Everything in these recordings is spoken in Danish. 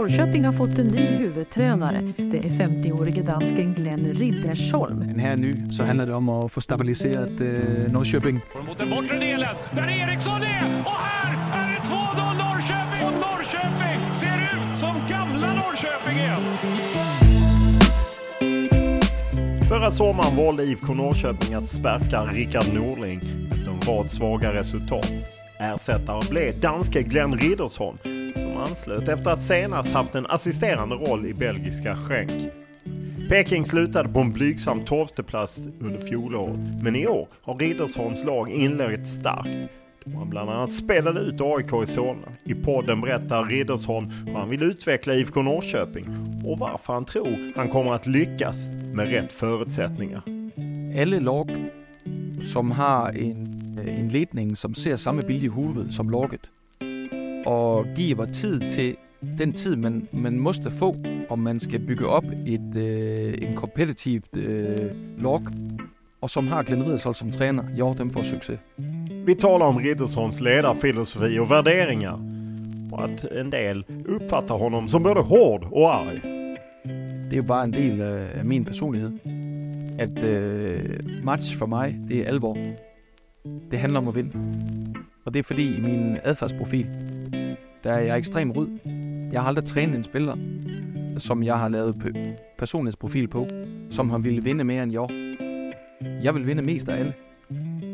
Norrköping har fått en ny huvudtränare. Det är 50-årige dansken Glenn Riddersholm. Men här nu så handlar det om att få stabiliserat eh, Norrköping. Mot den bortre delen, där Eriksson är! Och här är det 2-0 Norrköping! Och Norrköping ser ut som gamla Norrköping igen! Förra sommaren valde IFK Norrköping att sparka Rickard Norling efter en rad svaga resultat. Ersättare blev danske Glenn Riddersholm som anslöt efter att senast haft en assisterande roll i belgiska Schenk. Peking slutade på en blygsam plats under fjolåret, men i år har Riddersholms lag inlett starkt. Då han bland annat spelade ut AIK i Solna. I podden berättar Riddersholm hur han vill utveckla IFK Norrköping och varför han tror han kommer att lyckas med rätt förutsättningar. Alla lag, som har en, en ledning, som ser samme billede i hovedet som laget, og giver tid til den tid, man, man måste få, om man skal bygge op et, øh, en kompetitivt øh, lag, og som har Glenn Riddersholm som træner, ja, dem får succes. Vi talar om Riddersholms ledarfilosofi och värderingar. Och att en del uppfattar honom som både hård och arg. Det er jo bare en del af af min personlighed. At øh, match for mig, det er alvor. Det handler om at vinde. Og det er fordi i min adfærdsprofil, der er jeg ekstremt rød. Jeg har aldrig trænet en spiller, som jeg har lavet personlighedsprofil på, som har ville vinde mere end jeg. Jeg vil vinde mest af alle.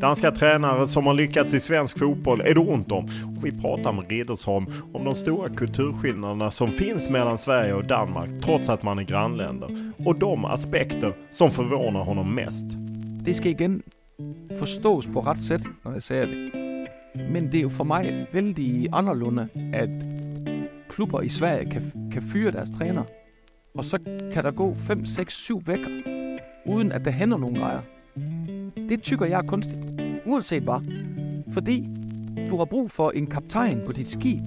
Danska tränare som har lyckats i svensk fotboll är det ont om. Och vi pratar med Riddersholm om de stora kulturskillnaderna som finns mellan Sverige och Danmark trots att man är grannländer. Och de aspekter som förvånar honom mest. Det skal igen forstås på ret sæt, når jeg siger det. Men det er jo for mig vældig anderledes, at klubber i Sverige kan, kan fyre deres træner, og så kan der gå 5, 6, 7 vækker, uden at der hænder nogen grejer. Det tykker jeg er kunstigt, uanset hvad. Fordi du har brug for en kaptajn på dit skib,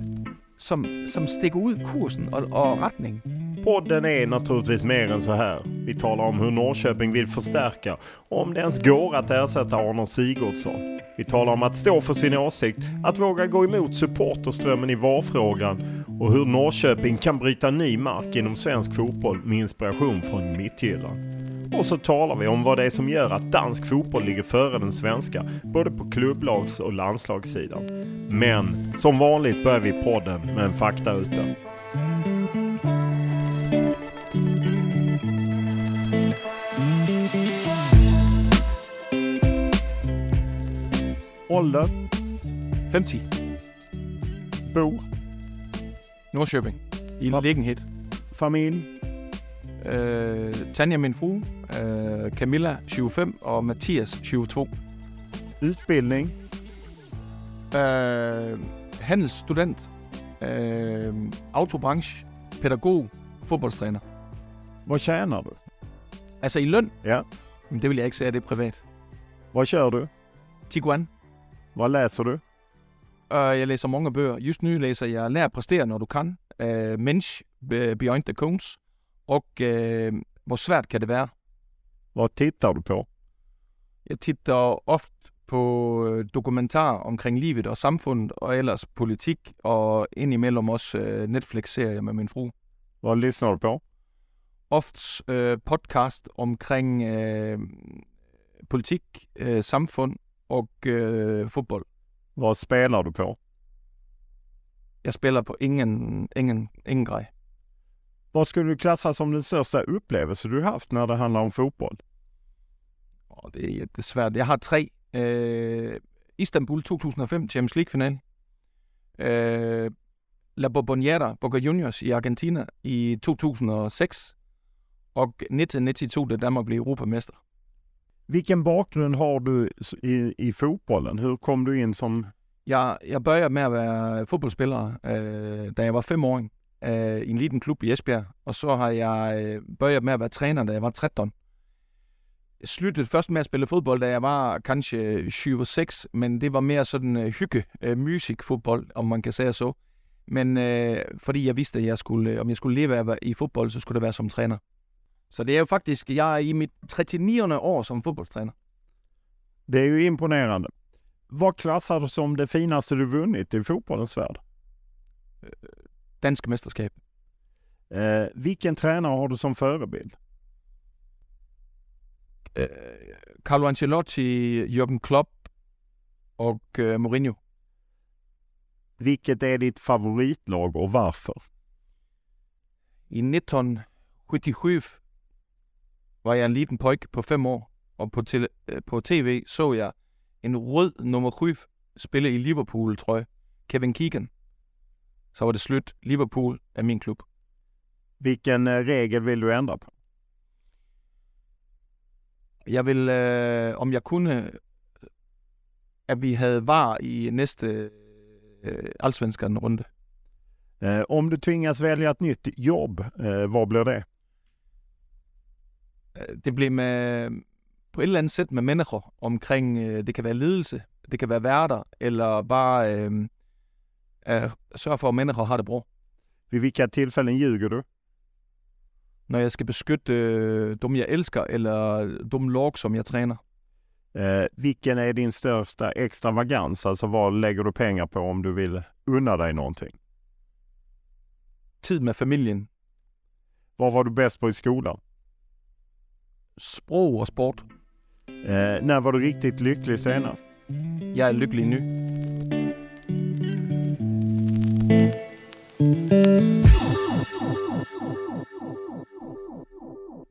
som, som stikker ud kursen og, og retning. Podden är naturligtvis mer än så här. Vi talar om hur Norrköping vill förstärka och om det ens går att ersätta Arne Sigurdsson. Vi talar om att stå för sin åsikt, att våga gå emot supporterströmmen i VAR-frågan och hur Norrköping kan bryta ny mark inom svensk fotboll med inspiration från Midtjylland. Och så talar vi om vad det är som gör att dansk fotboll ligger före den svenska, både på klubblags och landslagssidan. Men som vanligt börjar vi podden med en faktaruta. Ålder, 50. bor, Norrköping. I Hvor- Liggenhed. familj, Øh, Tanja, min frue. Øh, Camilla, 25. Og Mathias, 22. utbildning, Øh, handelsstudent. Øh, autobranche. Pædagog. Fodboldstræner. vad tjänar du? Altså i løn? Ja. Men det vil jeg ikke sige, at det er privat. Vad kör du? Tiguan. Vad läser du? Og jeg læser mange bøger. Just nu læser jeg Lær at præstere, når du kan. Øh, Mensch be- Behind the Cones, och eh, hvor svært kan det være? Vad tittar du på? Jeg tittar ofte på dokumentarer omkring livet og samfundet, og ellers politik, og indimellem også øh, Netflix-serier med min fru. Vad lyssnar du på? Ofte øh, podcast omkring øh, politik, øh, samfund og øh, fodbold. Vad spelar du på? Jeg spiller på ingen, ingen, ingen grej. Vad skulle du klassa som den största upplevelse du haft när det handlar om fotboll? Og det er jättesvært. Jeg har tre. Øh, Istanbul 2005 Champions League-final. Øh, La Bombonera Boca Juniors i Argentina i 2006. Og 1992, da Danmark blev europamester. Vilken bakgrund har du i, i fotbollen? Hur kom du in som... Jag, jag började med att vara fotbollsspelare eh, øh, när jag var fem år øh, i en liten klubb i Esbjerg. Och så har jag eh, börjat med att vara tränare när jag var 13. Jeg sluttede først med at spille fodbold, da jeg var kanskje 7-6, men det var mere sådan uh, hygge, music musikfodbold, om man kan sige så. Men uh, fordi jeg vidste, at jeg skulle, om jeg skulle leve af i fodbold, så skulle det være som træner. Så det er jo faktisk, jeg er i mit 39. år som fodboldtræner. Det är ju imponerande. Vad klassar du som det finaste du vunnit i fotbollens värld? Dansk mesterskab. Eh, vilken tränare har du som förebild? øh, Carlo Ancelotti, Jürgen Klopp og øh, Mourinho. Vilket är ditt favoritlag och varför? I 1977 var jeg en liten pojke på fem år, og på, tele, øh, på tv så jeg en rød nummer 7 spille i Liverpool, tror jeg. Kevin Keegan. Så var det slut. Liverpool er min klub. Vilken eh, regel vill du ändra på? Jeg vil, øh, om jeg kunne, at vi havde var i næste øh, allsvenskan runde. Eh, om du tvingas välja ett nytt jobb, eh, vad blir det? Øh, det blev med, på et eller andet sæt med mennesker omkring, øh, det kan være ledelse, det kan være værter, eller bare øh, øh, sørge for, at mennesker har det bra. Vid vilka tillfällen ljuger du? Når jeg skal beskytte øh, dem, jeg elsker, eller de lag, som jeg træner. Eh, vilken är din största extravagans? Alltså vad lägger du pengar på om du vill unna dig någonting? Tid med familien, Vad var du bäst på i skolan? Sprog og sport. Eh, när var du riktigt lycklig senast? Jeg er lykkelig nu.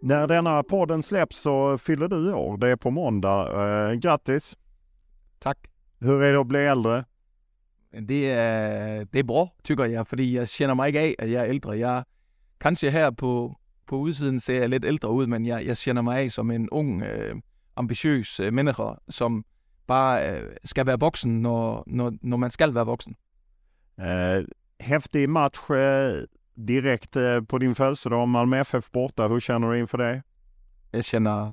När denna podden släpps så fyller du år. Det är på måndag. Eh, grattis! Tak. Hur är det att bli äldre? Det er, det er bra, tykker jeg, fordi jeg kender mig ikke af, at jeg er ældre. Jeg kanskje her på, på udsiden ser jeg lidt ældre ud, men jeg, jeg kender mig af som en ung, øh, ambitiøs øh, menneske, som bare øh, skal være voksen, når, når, når man skal være voksen. Eh, häftig match eh, direkt eh, på din födelsedag. Malmö FF borta. Hur känner du inför det? Jeg kender,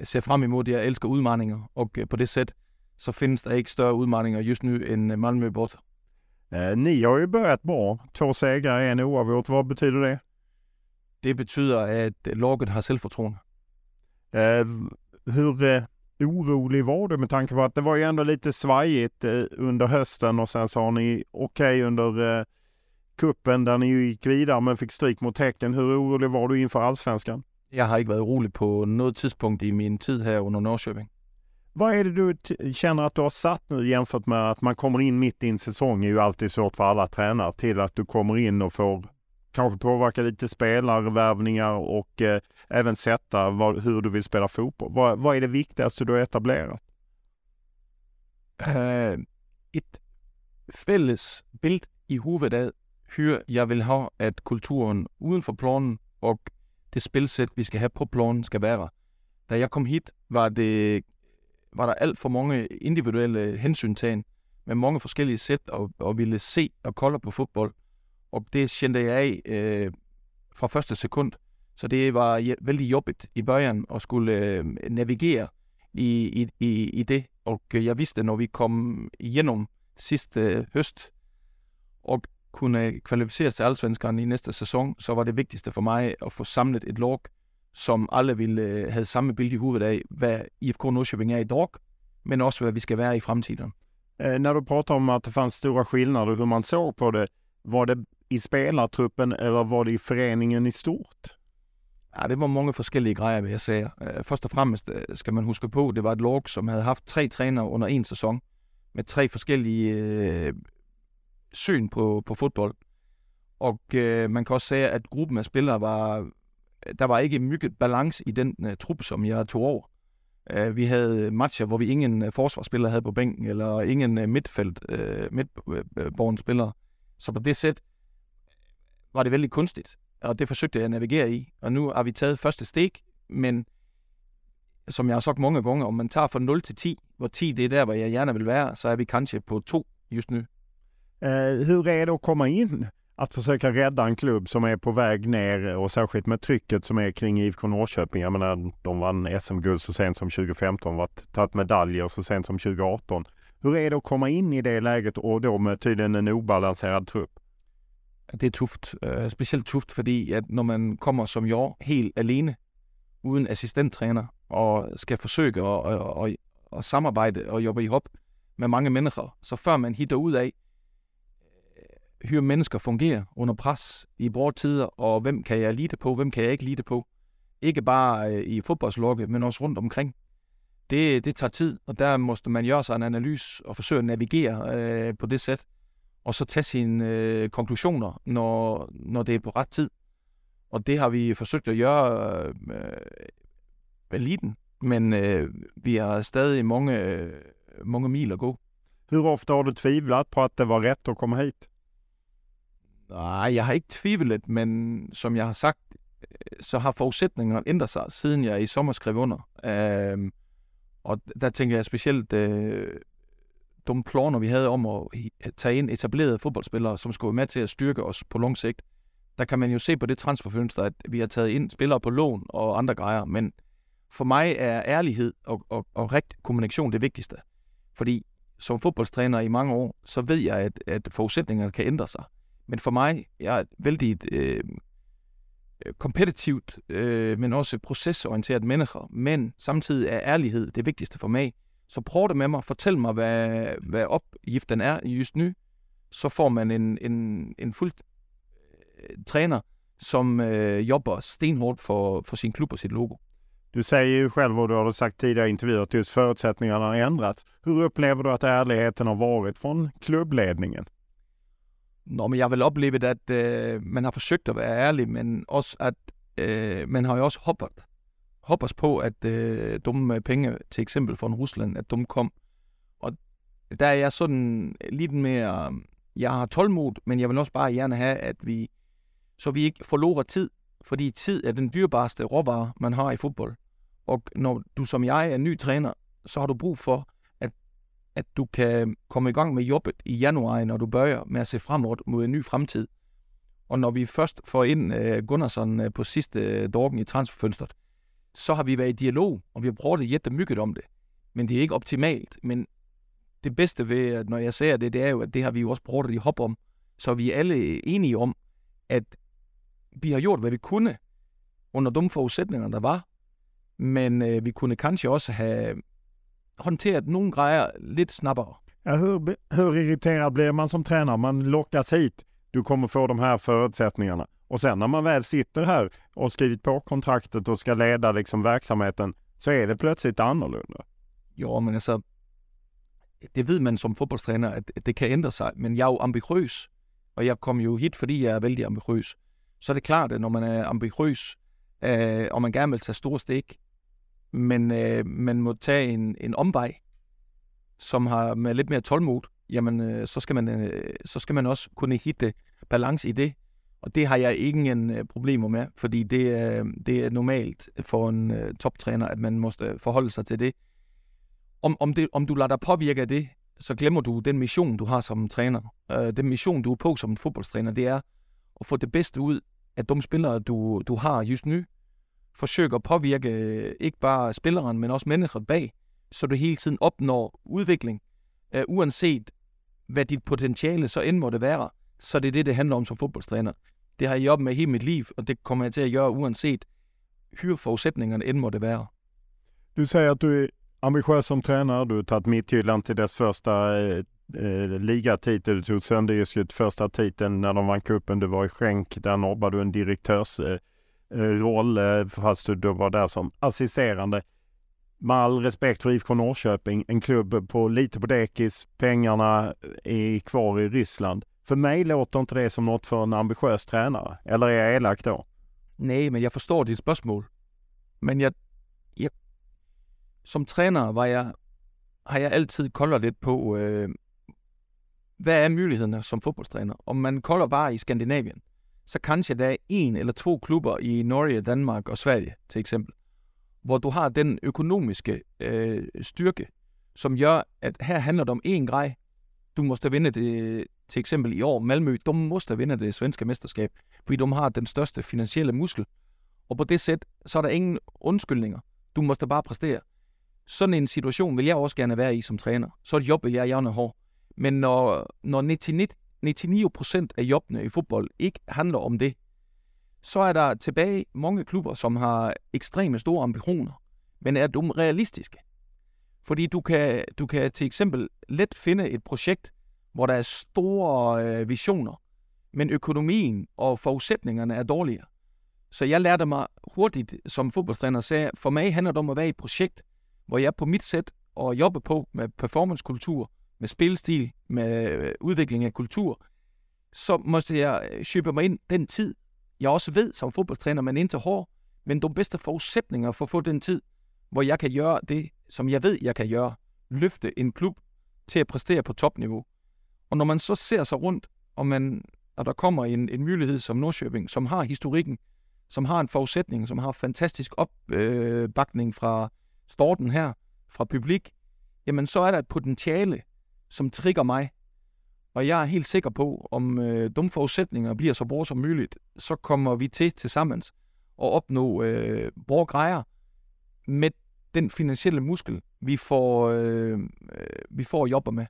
øh, ser frem imod det. Jeg elsker udmaninger, og øh, på det sæt, så findes der ikke større udmaninger just nu end øh, Malmö bort. Eh, ni har ju börjat bra. Två segrar, en oavgjort. Vad betyder det? Det betyder, at laget har selvfortroende. Eh, hur eh, orolig var du med tanke på att det var ju ändå lite svajigt eh, under hösten och sen så har ni okej under eh, kuppen där ni gick vidare men fick stryk mot Häcken. Hur orolig var du inför allsvenskan? Jeg har ikke været urolig på noget tidspunkt i min tid her under Norrköping. Vad är det du känner att du har satt nu jämfört med att man kommer in mitt i en säsong är ju alltid svårt för alla tränare till att du kommer in och får kanske påverka lite spelarvärvningar och eh, även sätta vad, hur du vill spela fotboll. Vad, vad är det viktigaste du har etablerat? Eh, uh, et fælles bild i hovedet af, hur jeg vil have, at kulturen uden for planen og det spilsæt, vi skal have på planen, skal være. Da jeg kom hit, var, det, var der alt for mange individuelle hensyntagen med mange forskellige sæt og, og ville se og kolde på fodbold. Og det kendte jeg af øh, fra første sekund. Så det var vældig jobbigt i början at skulle øh, navigere i, i, i, i det. Og øh, jeg vidste, når vi kom igennem sidste øh, høst, og kunne kvalificere til Allsvenskeren i næste sæson, så var det vigtigste for mig at få samlet et lag, som alle ville øh, have samme billede i hovedet af, hvad IFK Norrköping er i dag, men også hvad vi skal være i fremtiden. Eh, när du pratar om att det fanns stora skillnader hur man såg på det, var det i spelartruppen eller var det i föreningen i stort? Ja, det var mange forskellige grejer, vil jeg sige. Øh, først og fremmest øh, skal man huske på, det var et lag, som havde haft tre trænere under en sæson, med tre forskellige øh, syn på, på fodbold. Og øh, man kan også sige, at gruppen af spillere var, der var ikke mygget balance i den øh, trup, som jeg tog over. Øh, vi havde matcher, hvor vi ingen øh, forsvarsspillere havde på bænken, eller ingen øh, midtfelt, øh, midtborgens. Øh, Så på det sæt var det vældig kunstigt, og det forsøgte jeg at navigere i. Og nu har vi taget første steg, men som jeg har sagt mange gange, om man tager fra 0 til 10, hvor 10 det er der, hvor jeg gerne vil være, så er vi kanskje på 2 just nu. Eh, hur är det att komma in? Att försöka rädda en klubb som är på väg ner och särskilt med trycket som är kring IFK Norrköping. Jag menar, de vann SM-guld så sent som 2015, varit, tagit medaljer så sent som 2018. Hur är det att komma in i det läget och då med tydligen en obalanserad trupp? Det er tuft. Øh, specielt tuft, fordi at når man kommer som jeg helt alene, uden assistenttræner, og skal forsøge at, at, at, at samarbejde og jobbe i hop med mange mennesker, så før man hitter ud af, øh, hyre hur mennesker fungerer under pres i brode tider, og hvem kan jeg lide på, hvem kan jeg ikke lide på. Ikke bare øh, i fodboldslokke, men også rundt omkring. Det, det tager tid, og der måste man gøre sig en analyse og forsøge at navigere øh, på det sæt, og så tage sine øh, konklusioner, når, når det er på ret tid. Og det har vi forsøgt at gøre øh, med eliten, men øh, vi har stadig mange, øh, mange mil at gå. Hur ofta har du tvivlat på att det var rätt att komma hit? Nej, jeg har ikke tvivlet, men som jeg har sagt, øh, så har forudsætningerne ændret sig, siden jeg i sommer skrev under. Øhm, og der tænker jeg specielt øh, dumme planer, vi havde om at tage ind etablerede fodboldspillere, som skulle være med til at styrke os på lang sigt. Der kan man jo se på det transferfønster, at vi har taget ind spillere på lån og andre grejer, men for mig er ærlighed og, og, og rigtig kommunikation det vigtigste. Fordi som fodboldstræner i mange år, så ved jeg, at, at forudsætningerne kan ændre sig. Men for mig, jeg er et vældig øh, kompetitivt, øh, men også procesorienteret menneske. Men samtidig er ærlighed det vigtigste for mig. Så prøv det med mig, fortæl mig, hvad, hvad opgiften er just nu. Så får man en, en, en fuld øh, træner, som øh, jobber stenhårdt for, for sin klub og sit logo. Du säger ju själv och du har sagt tidigare i intervjuer att just förutsättningarna har ändrats. Hur upplever du att ärligheten har varit från klubbledningen? Nå, men jeg vil opleve, at øh, man har forsøgt at være ærlig, men også at øh, man har jo også hoppet, hoppet på, at øh, dumme øh, penge, til eksempel fra Rusland, at dumme kom. Og der er jeg sådan øh, lidt mere, øh, jeg har tålmod, men jeg vil også bare gerne have, at vi, så vi ikke forlorer tid, fordi tid er den dyrbareste råvare, man har i fodbold. Og når du som jeg er ny træner, så har du brug for, at, at du kan komme i gang med jobbet i januar, når du bøjer med at se fremad mod en ny fremtid. Og når vi først får ind uh, Gunnarsson på sidste uh, i transferfønstret, så har vi været i dialog, og vi har prøvet at hjælpe mygget om det. Men det er ikke optimalt. Men det bedste ved, at når jeg ser det, det er jo, at det har vi jo også prøvet at hoppe om. Så vi er alle enige om, at vi har gjort, hvad vi kunne under de forudsætninger, der var. Men øh, vi kunne kanskje også have håndteret nogle grejer lidt snabbere. Ja, hur, hur irriterad blir man som tränare? Man lockas hit, du kommer få de här förutsättningarna. Och sen när man väl sitter här och skrivit på kontraktet och ska leda liksom verksamheten så är det plötsligt annorlunda. Ja, men alltså, det ved man som fotbollstränare att at det kan ændre sig. Men jeg er jo ambitiøs, og jeg kom jo hit, fordi jeg er vældig ambitiøs. Så er det klart, at når man er ambitiøs, øh, og man gerne vil tage store stik, men øh, man må tage en, en omvej, som har med lidt mere tålmod, jamen øh, så, skal man, øh, så skal man også kunne hitte balance i det. Og det har jeg ingen øh, problemer med, fordi det, øh, det er normalt for en øh, toptræner, at man måste øh, forholde sig til det. Om, om, det. om du lader dig påvirke af det, så glemmer du den mission, du har som træner. Øh, den mission, du er på som fodboldstræner, det er at få det bedste ud af de spillere, du, du har just nu. Forsøg at påvirke øh, ikke bare spilleren, men også mennesket bag, så du hele tiden opnår udvikling, øh, uanset hvad dit potentiale så end måtte være så det er det, det handler om som fodboldstræner. Det har jeg jobbet med hele mit liv, og det kommer jeg til at gøre uanset hur forudsætningerne end må det være. Du säger att du är ambitiös som tränare. Du har tagit Midtjylland till dess första eh, eh, ligatitel. Du tog Sønderjyskets första titeln när de vann cupen. Du var i Skänk. Där nobbade du en direktörsroll eh, eh fast du då var där som assisterande. Med all respekt för IFK Norrköping, en klubb på lite på dekis. Pengarna eh, är kvar i Ryssland. För mig låter inte det som något för en ambitiös tränare. Eller är jag elak då? Nej, men jeg forstår dit spørgsmål. Men jeg, jeg som træner var jeg, har jeg altid kollat lidt på, øh, hvad er mulighederne som fodboldtræner? Om man kolder bare i Skandinavien, så kanskje der er en eller to klubber i Norge, Danmark og Sverige, til eksempel, hvor du har den økonomiske øh, styrke, som gør, at her handler det om én grej. Du måste vinde det, til eksempel i år, Malmø, de måste vinde det svenske mesterskab, fordi de har den største finansielle muskel. Og på det sæt, så er der ingen undskyldninger. Du måste bare præstere. Sådan en situation vil jeg også gerne være i som træner. Så et job vil jeg gerne have. Men når, når 99, 99% af jobbene i fodbold ikke handler om det, så er der tilbage mange klubber, som har ekstreme store ambitioner, men er dumme realistiske. Fordi du kan, du kan til eksempel let finde et projekt, hvor der er store øh, visioner, men økonomien og forudsætningerne er dårligere. Så jeg lærte mig hurtigt som fodboldtræner, sagde, for mig handler det om at være i et projekt, hvor jeg på mit sæt og jobbe på med performancekultur, med spilstil, med øh, udvikling af kultur, så måste jeg øh, købe mig ind den tid, jeg også ved som fodboldtræner, man ind til hår, men de bedste forudsætninger for at få den tid, hvor jeg kan gøre det, som jeg ved, jeg kan gøre. Løfte en klub til at præstere på topniveau. Og når man så ser sig rundt, og, man, og der kommer en, en mulighed som Nordsjøbing, som har historikken, som har en forudsætning, som har fantastisk opbakning øh, fra storten her, fra publik, jamen så er der et potentiale, som trigger mig. Og jeg er helt sikker på, om øh, dumme forudsætninger bliver så bra som muligt, så kommer vi til tilsammens at opnå øh, grejer med den finansielle muskel, vi får, øh, øh vi får at jobbe med.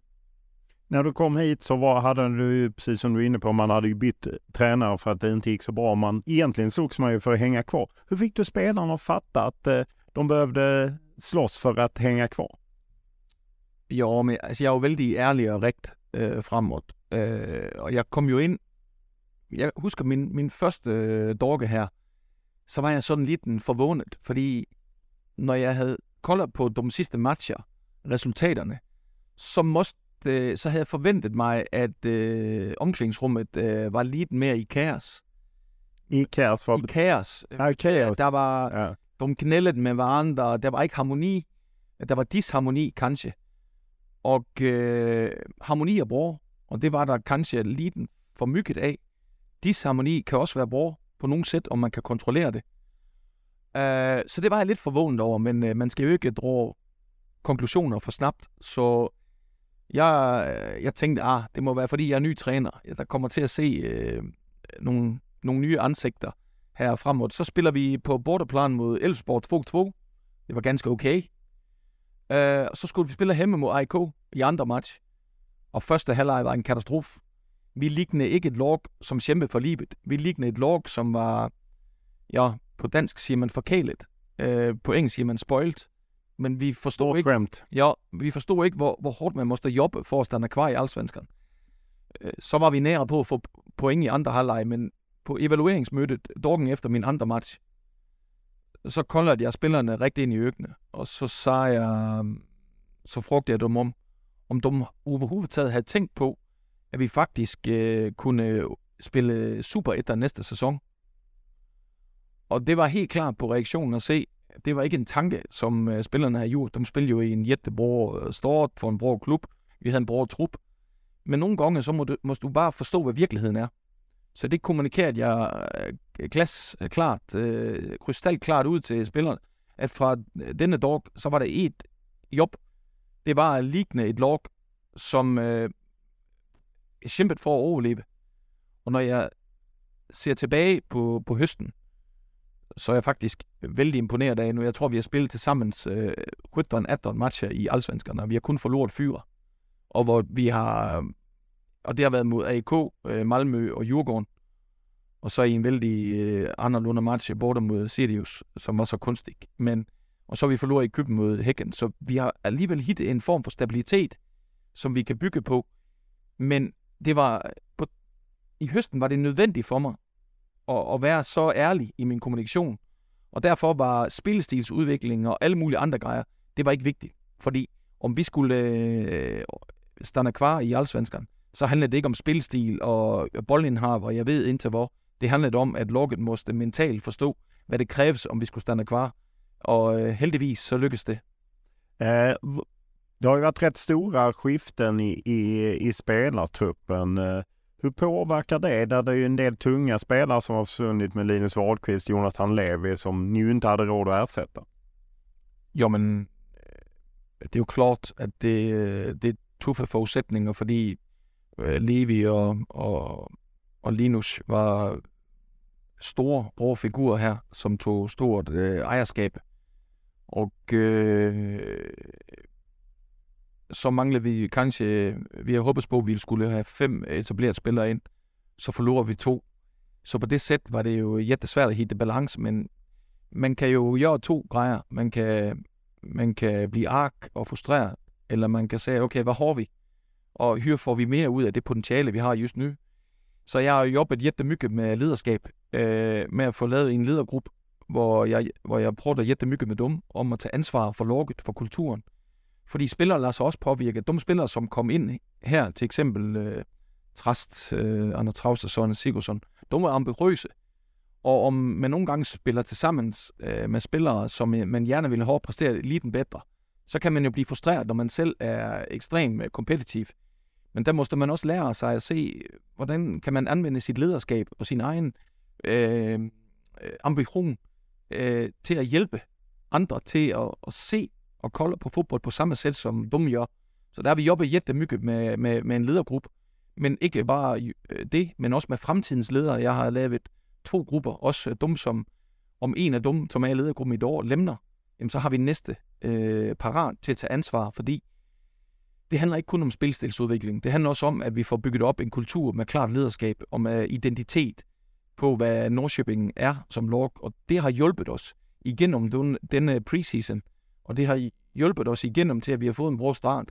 När du kom hit så var, hade du, ju, precis som du är inne på, man hade ju bytt eh, tränare för att det inte gick så bra. Man, egentligen slogs man ju för att hänga kvar. Hur fick du spelarna att fatta att eh, de behövde slåss för att hänga kvar? Ja, men altså, jeg er jo vældig ærlig og rigt øh, eh, fremad. Øh, og jeg kom jo ind, jeg husker min, min første øh, dorke her, så var jeg sådan lidt forvånet, fordi når jeg havde kollat på de sidste matcher, resultaterne, så måste øh, så havde jeg forventet mig, at øh, omklædningsrummet øh, var lidt mere i kaos. I kaos? For... I kaos. Ja, kaos. Der var, ja. de knællede med hverandre, der var ikke harmoni. Der var disharmoni, kanskje. Og øh, harmoni er bra, og det var der kanskje lidt for mygget af. Disharmoni kan også være bra på nogle sæt, om man kan kontrollere det. Uh, så det var jeg lidt forvånet over, men uh, man skal jo ikke drage konklusioner for snabt. Så jeg, øh, jeg tænkte, ah, det må være, fordi jeg er ny træner. Der kommer til at se øh, nogle, nogle nye ansigter her fremover. Så spiller vi på borderplan mod Elfsborg 2-2. Det var ganske okay. Øh, så skulle vi spille hjemme mod AIK i andre match. Og første halvleg var en katastrofe. Vi lignede ikke et log som kæmpe for livet. Vi lignede et log, som var, ja, på dansk siger man forkælet. Øh, på engelsk siger man spoilt men vi forstod ikke, ja, vi forstod ikke hvor, hvor hårdt man måste jobbe for at stande kvar i allsvenskan. Øh, så var vi nære på at få point i andre halvleg, men på evalueringsmødet dagen efter min andre match, så koldede jeg spillerne rigtig ind i økene, og så sagde jeg, så frugtede jeg dem om, om de overhovedet taget havde tænkt på, at vi faktisk øh, kunne spille Super 1 næste sæson. Og det var helt klart på reaktionen at se, det var ikke en tanke, som uh, spillerne har gjort. De spillede jo i en jættebro uh, øh, stort for en bror klub. Vi havde en bror trup. Men nogle gange, så må du, må du bare forstå, hvad virkeligheden er. Så det kommunikerede jeg uh, glas klart, uh, krystalklart ud til spillerne, at fra denne dag, så var det et job. Det var lignende et log, som uh, kæmpede for at overleve. Og når jeg ser tilbage på, på høsten, så er jeg faktisk vældig imponeret af nu. Jeg tror, vi har spillet til sammen øh, 17-18 matcher i Allsvenskerne, og vi har kun forloret fyre. Og hvor vi har og det har været mod AIK, øh, Malmø og Djurgården. Og så i en vældig øh, anderledes match borte mod Sirius, som var så kunstig. Men, og så har vi forloret i køben mod Hækken. Så vi har alligevel hittet en form for stabilitet, som vi kan bygge på. Men det var på, i høsten var det nødvendigt for mig og, at være så ærlig i min kommunikation. Og derfor var spillestilsudvikling og alle mulige andre grejer, det var ikke vigtigt. Fordi om vi skulle øh, stande kvar i Allsvenskan, så handlede det ikke om spilstil og boldindhav, og jeg ved indtil hvor. Det handlede om, at logget måtte mentalt forstå, hvad det kræves, om vi skulle stande kvar. Og øh, heldigvis så lykkedes det. Eh, det har ju varit rätt stora skiften i, i, i spelartruppen. Eh. Hur påverkar det? Där det är ju en del tunga spelare som har försvunnit med Linus Wahlqvist, Jonathan Levi som ni ju inte hade råd att ersätta. Ja, men eh, det är ju klart, att det, det är tuffa förutsättningar för eh, Levi och, och, och Linus var store, bror figurer her, som tog stort øh, ejerskab. Og øh, så manglede vi kanskje, vi har håbet på, at vi skulle have fem etableret spillere ind. Så forlorer vi to. Så på det sæt var det jo jättesvært at hitte balance, men man kan jo gøre to grejer. Man kan, man kan blive ark og frustreret, eller man kan sige, okay, hvad har vi? Og hur får vi mere ud af det potentiale, vi har just nu? Så jeg har jobbet jättemycket med lederskab, øh, med at få lavet en ledergruppe, hvor jeg, hvor jeg prøver jättemycket med dem om at tage ansvar for logget, for kulturen. Fordi spillere lader sig også påvirke. De spillere, som kom ind her, til eksempel øh, Trast, øh, Anders Traus og Søren Sigurdsson, de var ambitiøse. Og om man nogle gange spiller til sammen øh, med spillere, som øh, man gerne vil have præsteret lige den bedre, så kan man jo blive frustreret, når man selv er ekstremt øh, kompetitiv. Men der måste man også lære sig at se, hvordan kan man anvende sit lederskab og sin egen øh, øh ambition øh, til at hjælpe andre til at, at se og kollar på fodbold på samme sæt, som de gør. Så der har vi jobbet jättemycket med, med, med en ledergruppe. Men ikke bare øh, det, men også med fremtidens ledere. Jeg har lavet to grupper, også øh, dum som om en af dem, som er i ledergruppen i et år, lemner, jamen så har vi næste øh, parat til at tage ansvar, fordi det handler ikke kun om spilstilsudvikling. Det handler også om, at vi får bygget op en kultur med klart lederskab og med identitet på, hvad Nordshipping er som log, og det har hjulpet os igennem den, denne preseason, og det har hjulpet os igennem til, at vi har fået en bra start,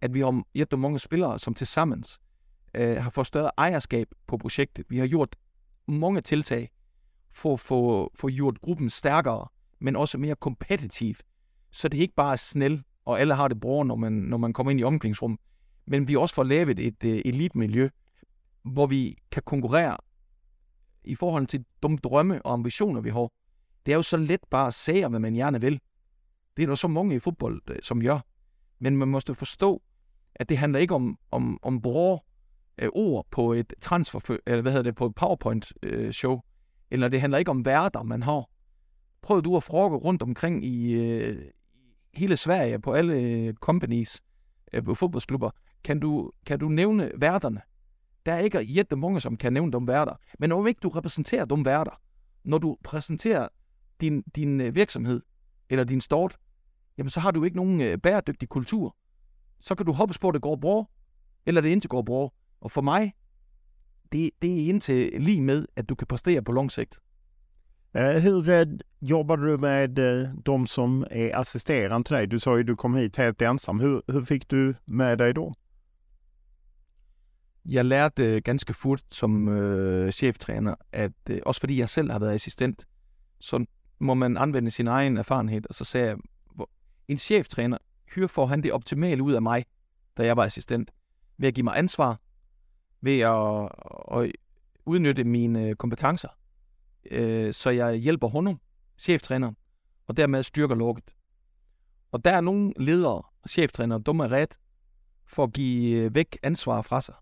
at vi har hjulpet mange spillere, som tilsammen øh, har fået større ejerskab på projektet. Vi har gjort mange tiltag for at få, få gjort gruppen stærkere, men også mere kompetitiv. Så det er ikke bare snæl, og alle har det bra, når man, når man kommer ind i omklædningsrum, men vi også får lavet et øh, elitmiljø, hvor vi kan konkurrere i forhold til de drømme og ambitioner, vi har. Det er jo så let bare at sige, hvad man gerne vil. Det er der så mange i fodbold, øh, som gør. Men man måste forstå, at det handler ikke om, om, om bror øh, ord på et transfer, eller hvad hedder det, på et PowerPoint-show. Øh, eller det handler ikke om værter, man har. Prøv du at fråge rundt omkring i øh, hele Sverige på alle øh, companies, øh, på fodboldklubber. Kan du, kan du nævne værterne? Der er ikke jette mange, som kan nævne de værter. Men om ikke du repræsenterer de værter, når du præsenterer din, din øh, virksomhed, eller din stort, jamen så har du ikke nogen øh, bæredygtig kultur. Så kan du hoppe på, at det går bra, eller det ikke går bra. Og for mig, det, det er indtil lige med, at du kan præstere på lang sigt. Uh, hur jobbar du med uh, de som är assisterande till dig? Du sa ju du kom hit helt ensam. Hur, hur fick du med dig då? Jeg lærte ganske fort som øh, cheftræner, at øh, også fordi jeg selv har været assistent, så må man anvende sin egen erfarenhed, og så sagde jeg, en cheftræner, hyr får han det optimale ud af mig, da jeg var assistent, ved at give mig ansvar, ved at, at udnytte mine øh, kompetencer, øh, så jeg hjælper honom, cheftræneren, og dermed styrker lukket. Og der er nogle ledere og cheftrænere, dumme ret for at give øh, væk ansvar fra sig.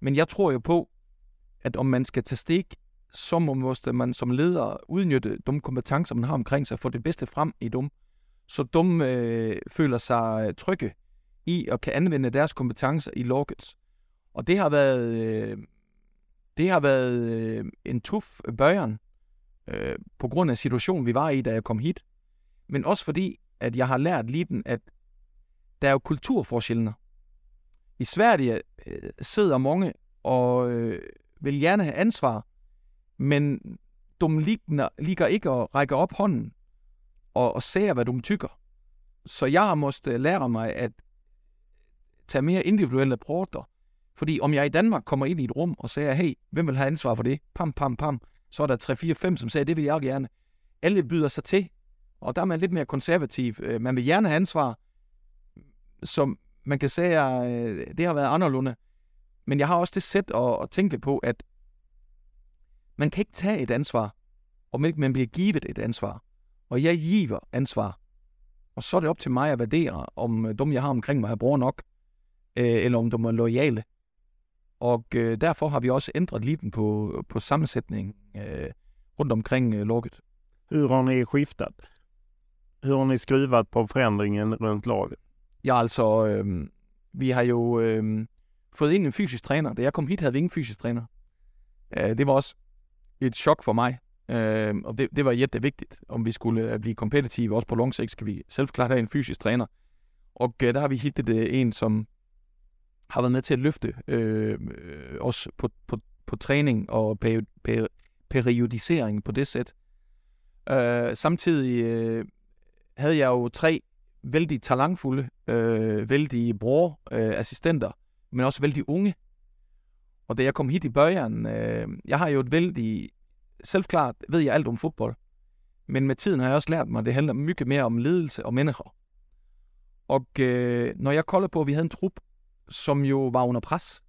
Men jeg tror jo på, at om man skal tage stik så må man som leder udnytte de kompetencer, man har omkring sig, få det bedste frem i dem, så dumme øh, føler sig øh, trygge i at kan anvende deres kompetencer i lockets. Og det har været, øh, det har været øh, en tuff børn øh, på grund af situationen, vi var i, da jeg kom hit. Men også fordi, at jeg har lært lige den, at der er jo kulturforskellene. I Sverige øh, sidder mange og øh, vil gerne have ansvar, men de ligger, ligger ikke og rækker op hånden og, og ser, hvad de tykker. Så jeg har måttet øh, lære mig at tage mere individuelle rapporter. Fordi om jeg i Danmark kommer ind i et rum og siger, hey, hvem vil have ansvar for det? Pam, pam, pam. Så er der 3-4-5, som siger, det vil jeg gerne. Alle byder sig til. Og der er man lidt mere konservativ. Øh, man vil gerne have ansvar, som man kan sige, at øh, det har været anderledes. Men jeg har også det sæt at, at tænke på, at man kan ikke tage et ansvar, om ikke man bliver givet et ansvar. Og jeg giver ansvar. Og så er det op til mig at vurdere, om øh, dem, jeg har omkring mig, er bruger nok, øh, eller om de er lojale. Og øh, derfor har vi også ændret lidt på, på sammensætningen øh, rundt omkring øh, logget. Hur har ni skiftat? Hur har ni skruvat på förändringen runt laget? Ja, altså, øh, vi har jo øh, fået ind en fysisk træner. Da jeg kom hit, havde vi ingen fysisk træner. Øh, det var også et chok for mig. Øh, og det, det var jättevigtigt, om vi skulle øh, blive kompetitive også på long sigt, skal vi selvklart have en fysisk træner. Og øh, der har vi hittet øh, en, som har været med til at løfte øh, øh, os på, på, på træning og peri peri periodisering på det sæt. Øh, samtidig øh, havde jeg jo tre vældig talentfulde, øh, vældig bror øh, assistenter, men også vældig unge. Og da jeg kom hit i Bøjern, øh, jeg har jo et vældig, selvklart ved jeg alt om fodbold, men med tiden har jeg også lært mig, at det handler mye mere om ledelse og mennesker. Og øh, når jeg kolder på, at vi havde en trup, som jo var under pres,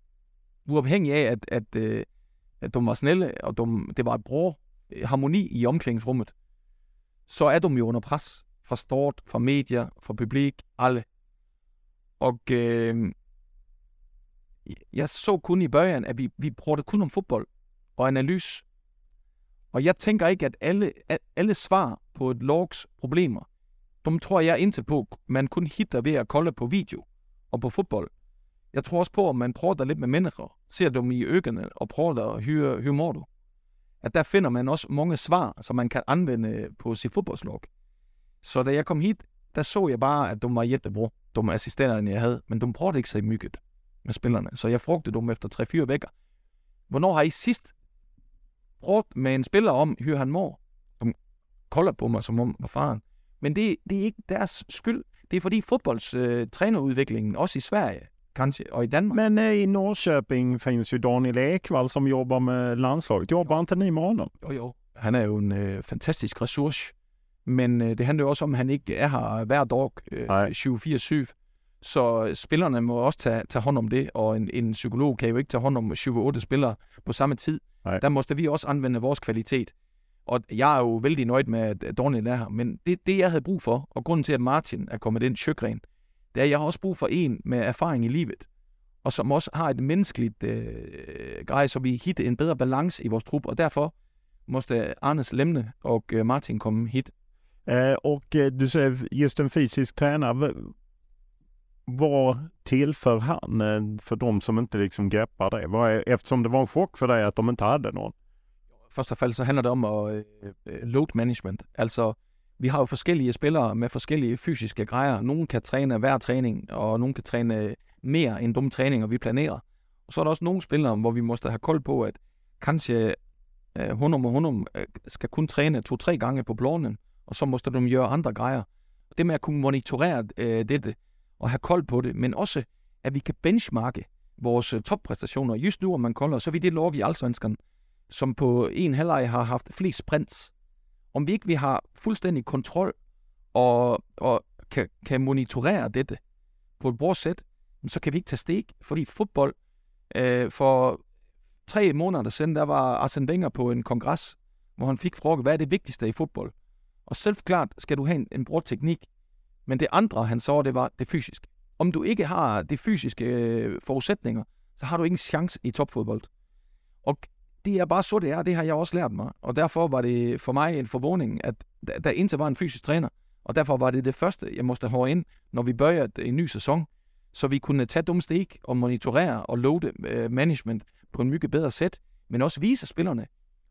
uafhængig af, at, at, øh, at de var snelle, og de, det var et bror øh, harmoni i omklædningsrummet, så er de jo under pres fra stort, fra medier, fra publik, alle. Og øh, jeg så kun i børjen, at vi, vi brugte kun om fodbold og analys. Og jeg tænker ikke, at alle, at alle svar på et logs problemer, dem tror jeg indtil på, man kun hitter ved at kolde på video og på fodbold. Jeg tror også på, at man prøver lidt med mennesker, ser dem i øjnene og prøver at hyre, hyre må du. At der finder man også mange svar, som man kan anvende på sit fodboldslog. Så da jeg kom hit, der så jeg bare, at de var jättebra, de assistenterne, jeg havde, men de prøvede ikke så mygget med spillerne. Så jeg frugte dem efter 3-4 vækker. Hvornår har I sidst prøvet med en spiller om, hur han må? De kolder på mig, som om var faren. Men det, det er ikke deres skyld. Det er fordi fodbolds øh, også i Sverige, kanske, og i Danmark. Men eh, i Norrköping finns ju Daniel Ekvall som jobbar med landslaget. Jobbar inte ni med honom? Jo, jo. Han er jo en øh, fantastisk ressource. Men øh, det handler jo også om, at han ikke er her hver dag øh, 7-4-7. Så spillerne må også tage, tage hånd om det, og en, en psykolog kan jo ikke tage hånd om 7-8 spillere på samme tid. Nej. Der måste vi også anvende vores kvalitet. Og jeg er jo vældig nøjd med, at Dornil er her, men det, det jeg havde brug for, og grunden til, at Martin er kommet ind, Sjøgren, det er, at jeg har også brug for en med erfaring i livet, og som også har et menneskeligt øh, grej, så vi hitter en bedre balance i vores trup, og derfor måste Arnes Lemne og øh, Martin komme hit. Eh, och eh, du säger just en fysisk tränare. Vad tillför han för de som inte liksom greppar det? Vad är, eftersom det var en chock för dig att de inte hade någon. Första fall så handler det om at, øh, øh, load management. Altså, vi har jo forskellige spillere med forskellige fysiske grejer. Någon kan træne hver træning, og någon kan træne mere end de træninger, vi planerer. Og så er der også nogle spillere, hvor vi måste have kold på, at kanskje øh, och og ska kunna øh, skal kun træne to-tre gange på planen, og så måste de gøre andre grejer. Det med at kunne monitorere øh, det, og have kold på det, men også, at vi kan benchmarke vores øh, toppræstationer. Just nu, om man kolder, så er vi det log i Allsvenskan, som på en halvleg har haft flest sprints. Om vi ikke vi har fuldstændig kontrol og, og kan, kan monitorere dette på et bra sæt, så kan vi ikke tage stik, fordi fodbold øh, for tre måneder siden, der var Arsene Wenger på en kongres, hvor han fik fråget, hvad er det vigtigste i fodbold? Og selvklart skal du have en, en bra teknik, men det andre, han så, det var det fysiske. Om du ikke har de fysiske øh, forudsætninger, så har du ingen chance i topfodbold. Og det er bare så, det er. Det har jeg også lært mig. Og derfor var det for mig en forvågning, at der, der indtil var en fysisk træner. Og derfor var det det første, jeg måtte have ind, når vi begyndte en ny sæson. Så vi kunne tage dumme stik og monitorere og loade øh, management på en mye bedre sæt. Men også vise spillerne,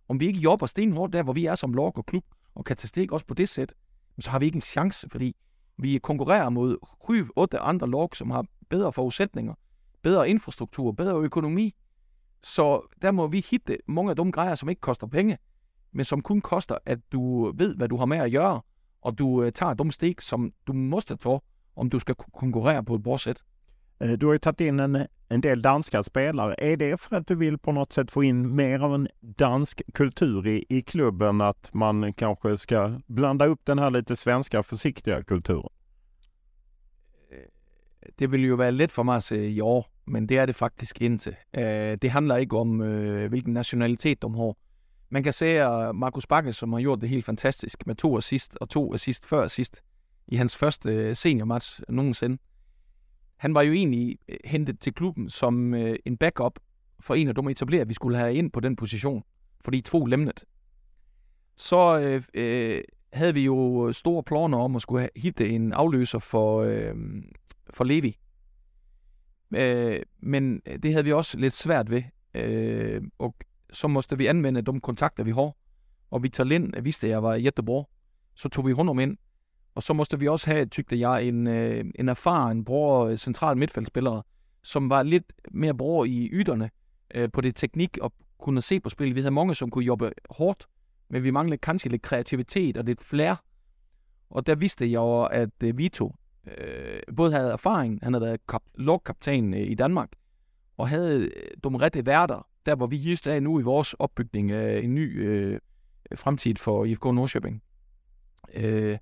om vi ikke jobber stenhårdt der, hvor vi er som log og klub, og kan tage stik også på det sæt, så har vi ikke en chance, fordi vi konkurrerer mod 7-8 andre lag, som har bedre forudsætninger. bedre infrastruktur, bedre økonomi. Så der må vi hitte mange af de grejer, som ikke koster penge, men som kun koster, at du ved, hvad du har med at gøre, og du øh, tager de steg, som du måste ta om du ska konkurrera på ett bra sätt. Eh, øh, du har ju tagit in en, en del danska spelare. Är det för att du vill på något sätt få in mer av en dansk kultur i, i klubben? Att man kanske ska blanda upp den här lite svenska försiktiga kulturen? Eh, det vill jo være let for mig at sige ja, men det er det faktisk ikke. Eh, det handler ikke om, eh, vilken hvilken nationalitet de har. Man kan se, Markus Bakke, som har gjort det helt fantastisk med to assist og to assist før assist i hans første seniormatch nogensinde. Han var jo egentlig øh, hentet til klubben som øh, en backup for en af de at vi skulle have ind på den position, fordi to lemnet. Så øh, øh, havde vi jo øh, store planer om at skulle hitte en afløser for, øh, for Levi. Øh, men det havde vi også lidt svært ved. Øh, og så måste vi anvende de kontakter, vi har. Og Victor Lind vidste, at jeg var jättebra. Så tog vi honom ind. Og så måtte vi også have, tykte jeg, en, øh, en erfaren, bror øh, central midtfeldspiller, som var lidt mere bror i yderne øh, på det teknik og kunne se på spillet. Vi havde mange, som kunne jobbe hårdt, men vi manglede kanskje lidt kreativitet og lidt flair. Og der vidste jeg jo, at øh, Vito, øh, både havde erfaring, han havde været kap- lovkaptajn øh, i Danmark, og havde øh, de rette værter, der hvor vi just er nu i vores opbygning af en ny øh, fremtid for IFK Nordsjøbing. Øh,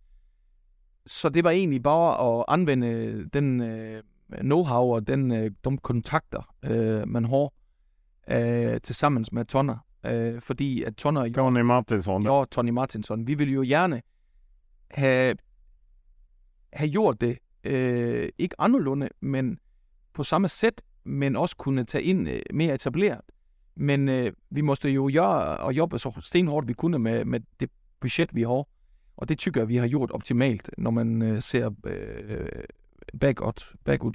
så det var egentlig bare at anvende den øh, know-how og den, øh, de kontakter, øh, man har øh, til sammen med Tonner. Øh, fordi at Tonner... Tony Martinsson. Ja, Tony Martinsson. Vi vil jo gerne have have gjort det, øh, ikke anderledes, men på samme sæt, men også kunne tage ind øh, mere etableret. Men øh, vi måste jo gøre og jobbe så stenhårdt vi kunne med, med det budget, vi har. Og det tykker jeg, vi har gjort optimalt, når man øh, ser øh, bagud. bagud.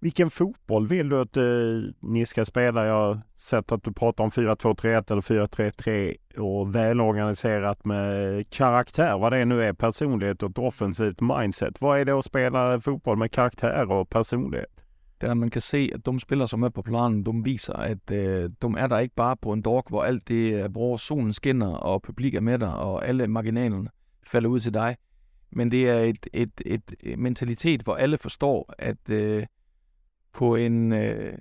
Vilken fotboll vill du att eh, ni ska spela? Jag har sett att du pratar om 4-2-3-1 eller 4-3-3 och välorganiserat med karaktär. Vad det nu är, personlighet och ett offensivt mindset. Vad är det att spela fotboll med karaktär och personlighet? Der man kan se, at de spillere, som er på planen, de viser, at øh, de er der ikke bare på en dork, hvor alt det øh, bruger bra, solen skinner, og publik er med dig, og alle marginalerne falder ud til dig. Men det er et, et, et, et mentalitet, hvor alle forstår, at øh, på en, øh,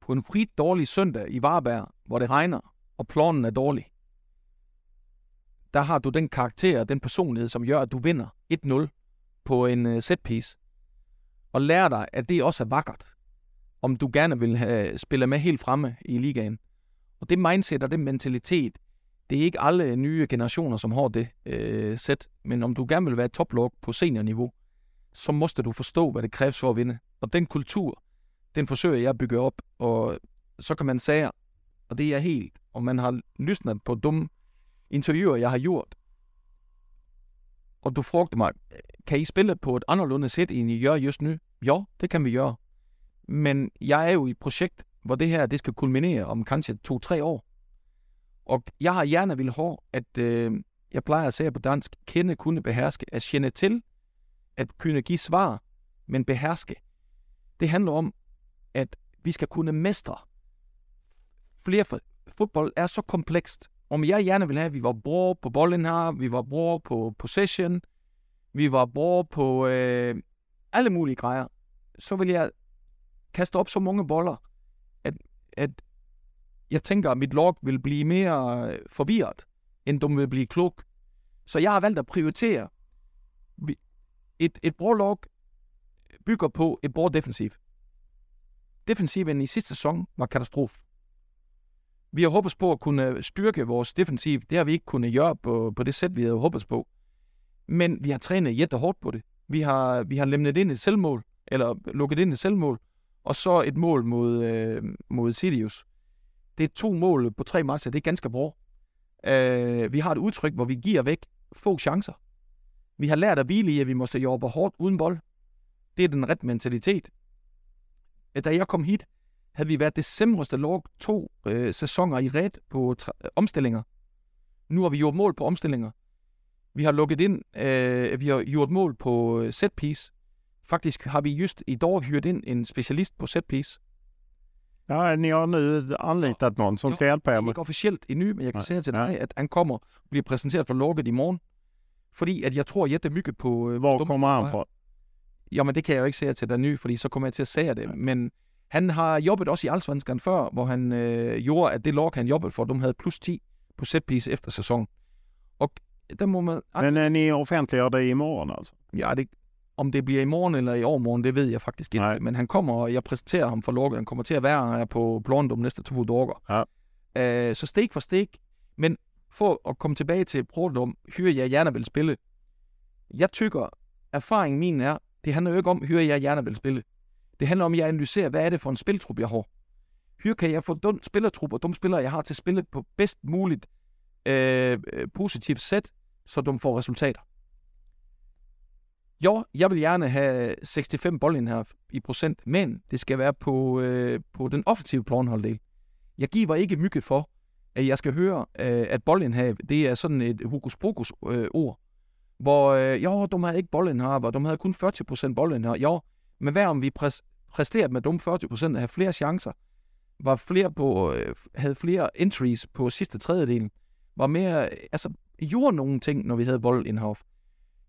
på en rigtig dårlig søndag i Varberg, hvor det regner, og planen er dårlig, der har du den karakter og den personlighed, som gør, at du vinder 1-0 på en øh, setpiece. Og lære dig, at det også er vakkert, om du gerne vil have, spille med helt fremme i ligaen. Og det mindset og den mentalitet, det er ikke alle nye generationer, som har det øh, sæt. Men om du gerne vil være toplog på seniorniveau, så måste du forstå, hvad det kræves for at vinde. Og den kultur, den forsøger jeg at bygge op, og så kan man sige, og det er helt, og man har lyttet på dumme interviewer, jeg har gjort, og du frugte mig, kan I spille på et anderledes sæt, end I gør just nu? Ja, det kan vi gøre. Men jeg er jo i et projekt, hvor det her det skal kulminere om kanskje to-tre år. Og jeg har gerne vil have, at øh, jeg plejer at sige på dansk, kende, kunne, beherske, at kende til, at kunne give svar, men beherske. Det handler om, at vi skal kunne mestre flere. For fodbold er så komplekst. Om jeg gerne vil have, at vi var bra på bolden her, vi var bra på possession, vi var bra på øh, alle mulige grejer, så vil jeg kaste op så mange boller, at, at jeg tænker, at mit log vil blive mere øh, forvirret, end de vil blive klog. Så jeg har valgt at prioritere et, et bra log bygger på et bra defensiv. Defensiven i sidste sæson var katastrof. Vi har håbet på at kunne styrke vores defensiv. Det har vi ikke kunnet gøre på, på det sæt, vi havde håbet på. Men vi har trænet jætte hårdt på det. Vi har, vi har lemnet ind et selvmål, eller lukket ind et selvmål, og så et mål mod, øh, mod Sirius. Det er to mål på tre matcher, det er ganske bra. Øh, vi har et udtryk, hvor vi giver væk få chancer. Vi har lært at hvile i, at vi måste jobbe hårdt uden bold. Det er den rette mentalitet. Øh, da jeg kom hit, havde vi været det semreste log to øh, sæsoner i ret på øh, omstillinger. Nu har vi gjort mål på omstillinger. Vi har lukket ind, øh, vi har gjort mål på øh, set piece. Faktisk har vi just i dag hyret ind en specialist på set piece. Ja, ni har nu anlitat någon som ska hjälpa er med... Ikke officielt endnu, men jeg kan sige til dig, at han kommer og bliver præsenteret for lukket i morgen. Fordi at jeg tror, Jette Mygge på... øh, på kommer han från? Jamen, det kan jeg jo ikke sige til dig ny, fordi så kommer jeg til at sige det. Men han har jobbet også i Allsvenskan før, hvor han øh, gjorde, at det lag, han jobbede for, de havde plus 10 på setpiece efter sæson. Og der må man... Men eh, ni offentliggör det imorgon alltså? Ja, det, om det bliver i morgen eller i overmorgen, det ved jeg faktisk ikke. Nej. Men han kommer, og jeg præsenterer ham for lukket. Han kommer til at være her på de næste to dager. Ja. Øh, så stik for stik. Men for at komme tilbage til Brordum, hyre jeg gerne vil spille. Jeg tykker, erfaringen min er, det handler jo ikke om, hyre jeg gerne vil spille. Det handler om, at jeg analyserer, hvad er det for en spiltrup, jeg har. Hyre kan jeg få den spillertrup og de spillere, jeg har til at spille på bedst muligt Øh, øh, positivt sæt, så de får resultater. Jo, jeg vil gerne have 65 bolden her i procent, men det skal være på, øh, på den offensive planholddel. Jeg giver ikke mygge for, at jeg skal høre, øh, at boldindhav, det er sådan et hokus pokus øh, ord, hvor øh, jo, de havde ikke boldindhav, og de havde kun 40% boldindhav. Jo, men hvad om vi præs- præsterede med dem 40% at have flere chancer, var flere på, øh, havde flere entries på sidste tredjedelen, var mere, altså, gjorde nogle ting, når vi havde boldindhav.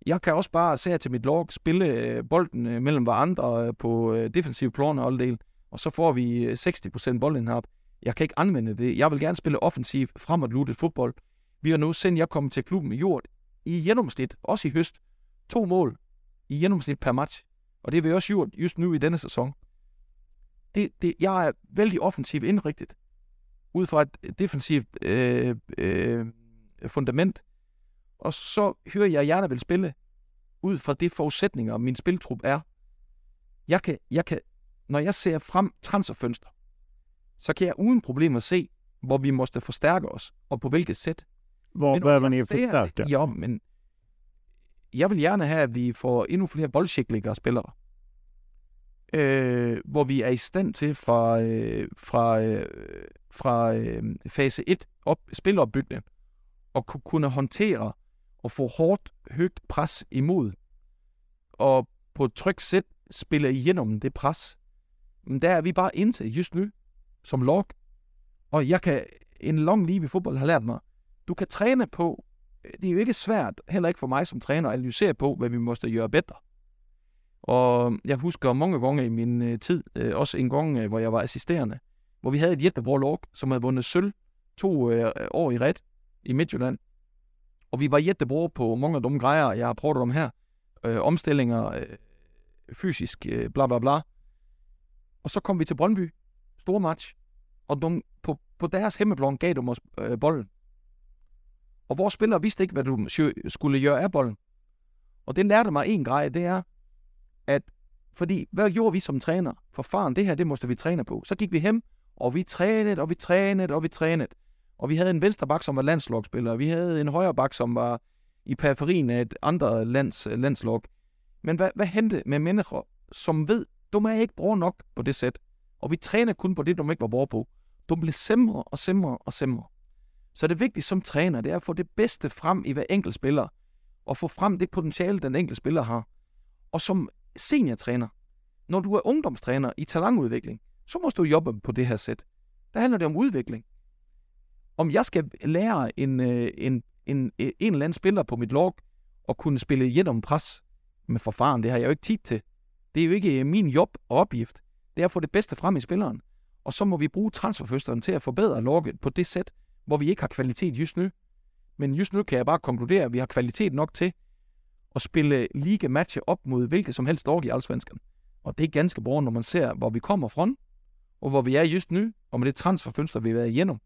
Jeg kan også bare se til mit log, spille øh, bolden øh, mellem hverandre øh, på defensiv planeholddel, og så får vi 60% boldindhop. Jeg kan ikke anvende det. Jeg vil gerne spille offensiv, fremadluttet fodbold. Vi har nu, siden jeg kom til klubben, gjort i gennemsnit, også i høst, to mål i gennemsnit per match. Og det har vi også gjort just nu i denne sæson. Det, det, jeg er vældig offensiv indrigtet, ud fra et defensivt øh, øh, fundament. Og så hører jeg, at jeg gerne vil spille ud fra de forudsætninger, min spiltrup er. Jeg kan, jeg kan, når jeg ser frem transferfønster, så kan jeg uden problemer se, hvor vi måste forstærke os, og på hvilket sæt. Var Men ni ser förstärka? det- Ja, men jeg vil gerne have, at vi får endnu flere boldskickligere spillere. Øh, hvor vi er i stand til fra, øh, fra, øh, fra øh, fase 1 op, spilopbygning, og kunne håndtere og få hårdt, højt pres imod, og på et trygt sæt spille igennem det pres. Men der er vi bare indtil just nu, som log. Og jeg kan, en lang liv i fodbold har lært mig, du kan træne på, det er jo ikke svært, heller ikke for mig som træner, at analysere på, hvad vi måske gøre bedre. Og jeg husker mange gange i min øh, tid, øh, også en gang, øh, hvor jeg var assisterende, hvor vi havde et Jettebro som havde vundet sølv to øh, år i ret i Midtjylland. Og vi var jættebror på mange af de grejer, jeg har prøvet om her. Øh, omstillinger, øh, fysisk, øh, bla bla bla. Og så kom vi til Brøndby, stor match, og de, på, på deres hemmeplan gav de os øh, bolden. Og vores spillere vidste ikke, hvad du skulle gøre af bolden. Og det lærte mig en grej, det er, at fordi, hvad gjorde vi som træner? For faren, det her, det måste vi træne på. Så gik vi hjem, og vi trænede, og vi trænede, og vi trænede. Og vi havde en venstreback, som var landslagsspiller, og vi havde en højreback, som var i periferien af et andet lands landslog. landslag. Men hvad, hvad hente med mennesker, som ved, du er ikke bra nok på det sæt, og vi træner kun på det, de ikke var bra på. De blev semre og semre og semre. Så det vigtige som træner, det er at få det bedste frem i hver enkelt spiller, og få frem det potentiale, den enkelte spiller har. Og som seniortræner, når du er ungdomstræner i talentudvikling, så må du jobbe på det her sæt. Der handler det om udvikling. Om jeg skal lære en, øh, en, en, en, en eller anden spiller på mit lag at kunne spille igennem pres, med forfaren, det har jeg jo ikke tid til. Det er jo ikke øh, min job og opgift. Det er at få det bedste frem i spilleren. Og så må vi bruge transferføsteren til at forbedre lokket på det sæt, hvor vi ikke har kvalitet just nu. Men just nu kan jeg bare konkludere, at vi har kvalitet nok til at spille liga-matcher op mod hvilket som helst lag i Allsvenskan. Og det er ganske bra, når man ser, hvor vi kommer fra, og hvor vi er just nu, og med det transferfønster, vi har været igennem.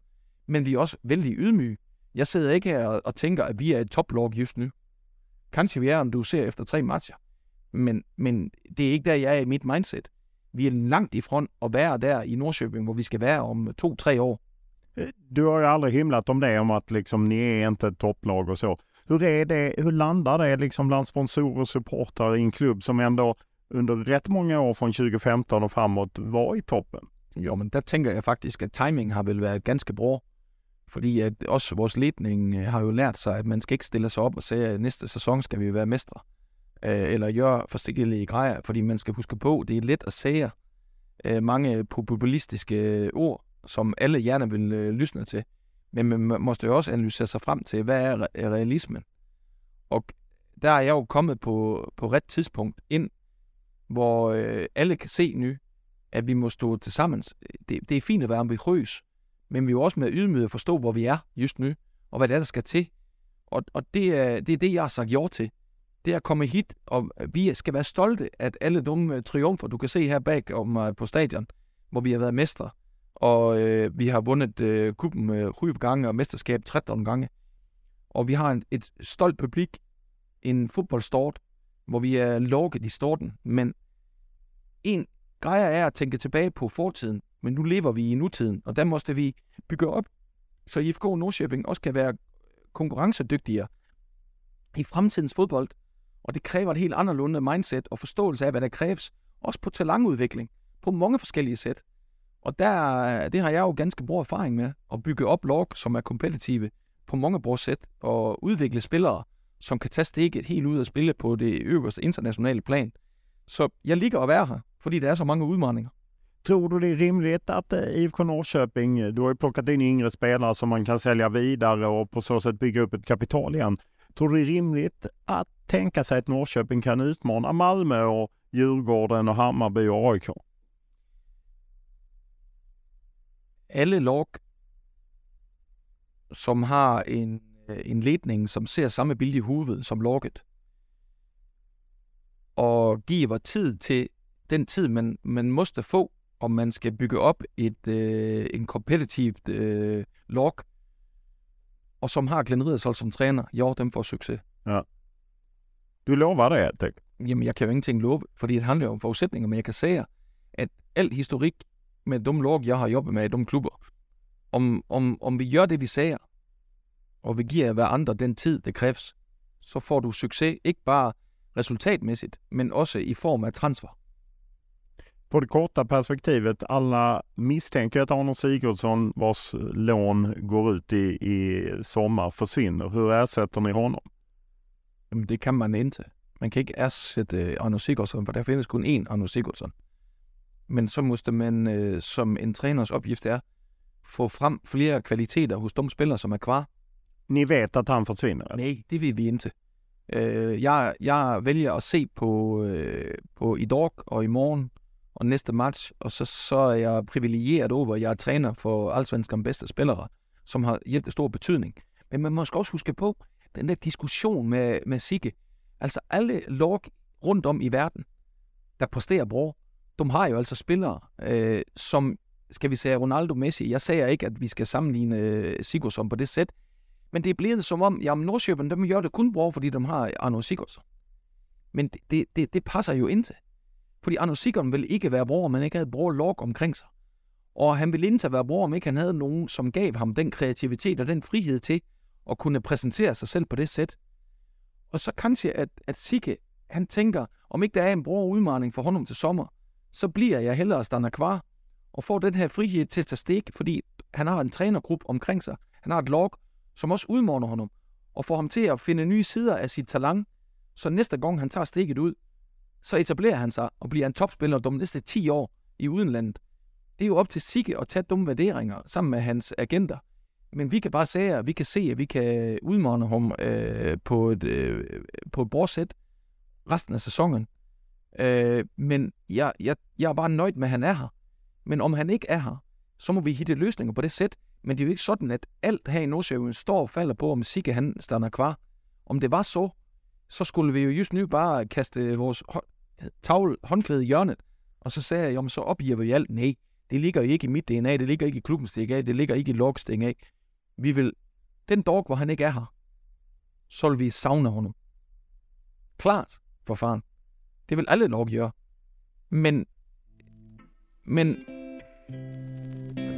Men vi er også vældig ydmyge. Jeg sidder ikke her og, tænker, at vi er et toplog just nu. Kanskje vi er, om du ser efter tre matcher. Men, men det er ikke der, jeg er i mit mindset. Vi er langt i front at være der i Norrköping, hvor vi skal være om to-tre år. Du har ju aldrig himlat om det, om att liksom ni är inte ett topplag och så. Hur, är det, hur landar det liksom bland sponsorer och supportrar i en klubb som ändå under rätt många år från 2015 och framåt var i toppen? Jo, men der tænker jeg faktisk, at timing har vel været ganske bra. Fordi at også vores ledning øh, har jo lært sig, at man skal ikke stille sig op og sige, at næste sæson skal vi være mestre. Øh, eller gøre forskellige grejer, fordi man skal huske på, det er let at sige øh, mange populistiske ord, som alle gerne vil øh, lysne til. Men man måste jo også analysere sig frem til, hvad er realismen? Og der er jeg jo kommet på, på ret tidspunkt ind, hvor øh, alle kan se nu, at vi må stå til sammen. Det, det er fint at være ambitiøs, men vi er jo også med ydmyge at forstå, hvor vi er just nu, og hvad det er, der skal til. Og, og det, er, det er det, jeg har sagt ja til. Det er at komme hit, og vi skal være stolte af alle de triumfer, du kan se her bag om, øh, på stadion, hvor vi har været mestre. Og øh, vi har vundet øh, kuppen øh, 7 gange og mesterskab 13 gange. Og vi har en, et stolt publik, en fodboldstort, hvor vi er lukket i storten. Men en grejer er at tænke tilbage på fortiden, men nu lever vi i nutiden, og der måste vi bygge op, så IFK Nordsjøbing også kan være konkurrencedygtigere i fremtidens fodbold. Og det kræver et helt anderledes mindset og forståelse af, hvad der kræves, også på talentudvikling, på mange forskellige sæt. Og der, det har jeg jo ganske god erfaring med, at bygge op log, som er kompetitive på mange brug sæt, og udvikle spillere, som kan tage stikket helt ud og spille på det øverste internationale plan. Så jeg ligger at være her, fordi der er så mange udmaninger. Tror du det är rimligt att eh, IFK Norrköping, eh, du har ju plockat in yngre spelare som man kan sälja vidare och på så sätt bygga upp ett kapital igen. Tror du det är rimligt att tänka sig att Norrköping kan utmana Malmö och Djurgården och Hammarby och AIK? Alle lag, som har en, eh, en ledning, som ser samme billede i hovedet som laget, og giver tid til den tid, man, man måste få om man skal bygge op et øh, en kompetitivt øh, log, og som har Glenn Riddersholm som træner, jo, dem får succes. Ja. Du lover det, alt ikke? Jamen, jeg kan jo ingenting love, fordi det handler jo om forudsætninger, men jeg kan sige, at alt historik med de log, jeg har jobbet med i de klubber, om, om, om vi gør det, vi siger, og vi giver hver andre den tid, det kræves, så får du succes, ikke bare resultatmæssigt, men også i form af transfer. på det korta perspektivet, alla misstänker att Arne Sigurdsson, vars lån går ut i, i sommar, försvinner. Hur ersätter ni honom? det kan man inte. Man kan ikke ersätta Arne Sigurdsson, for der findes kun én Arne Sigurdsson. Men så måste man, øh, som en træners opgift er, få frem flere kvaliteter hos de spillere, som er kvar. Ni vet at han forsvinder? Nej, det vil vi ikke. Øh, jeg, jeg vælger at se på, øh, på i dag og i morgen og næste match, og så, så er jeg privilegeret over, at jeg er træner for allsvenskerne bedste spillere, som har stor betydning. Men man må også huske på, den der diskussion med, med Sigge, altså alle log rundt om i verden, der præsterer bra, de har jo altså spillere, øh, som, skal vi sige, Ronaldo Messi. Jeg sagde ikke, at vi skal sammenligne øh, Sigurdsson på det sæt, men det er blevet som om, jamen Nordsjøben, dem gør det kun bra, fordi de har Arno Sigurdsson. Men det, det, det, det passer jo ind til. Fordi Arno Sigurdsson ville ikke være bror, om han ikke havde bror log omkring sig. Og han ville ikke være bror, om ikke han havde nogen, som gav ham den kreativitet og den frihed til at kunne præsentere sig selv på det sæt. Og så kanskje, at, at Sikke, han tænker, om ikke der er en bror udmaning for honom til sommer, så bliver jeg hellere stander kvar og får den her frihed til at tage stik, fordi han har en trænergruppe omkring sig. Han har et log, som også udmorner ham og får ham til at finde nye sider af sit talent, så næste gang han tager stikket ud, så etablerer han sig og bliver en topspiller de næste 10 år i udenlandet. Det er jo op til Sigge at tage dumme vurderinger sammen med hans agenter. Men vi kan bare sige, at vi kan se, at vi kan udmåne ham øh, på et, øh, på et bordsæt resten af sæsonen. Øh, men jeg, jeg, jeg er bare nøjt med, at han er her. Men om han ikke er her, så må vi hitte løsninger på det sæt. Men det er jo ikke sådan, at alt her i Nordsjøen står og falder på, om Sigge han stander kvar. Om det var så, så skulle vi jo just nu bare kaste vores tavle, håndklæde i hjørnet, og så sagde jeg, jamen så opgiver vi alt. Nej, det ligger ikke i mit DNA, det ligger ikke i klubbens DNA, det ligger ikke i Lorks DNA. Vi vil, den dag, hvor han ikke er her, så vil vi savne honom. Klart, for faren. Det vil alle nok gøre. Men, men,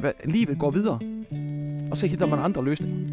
hvad, livet går videre, og så hitter man andre løsninger.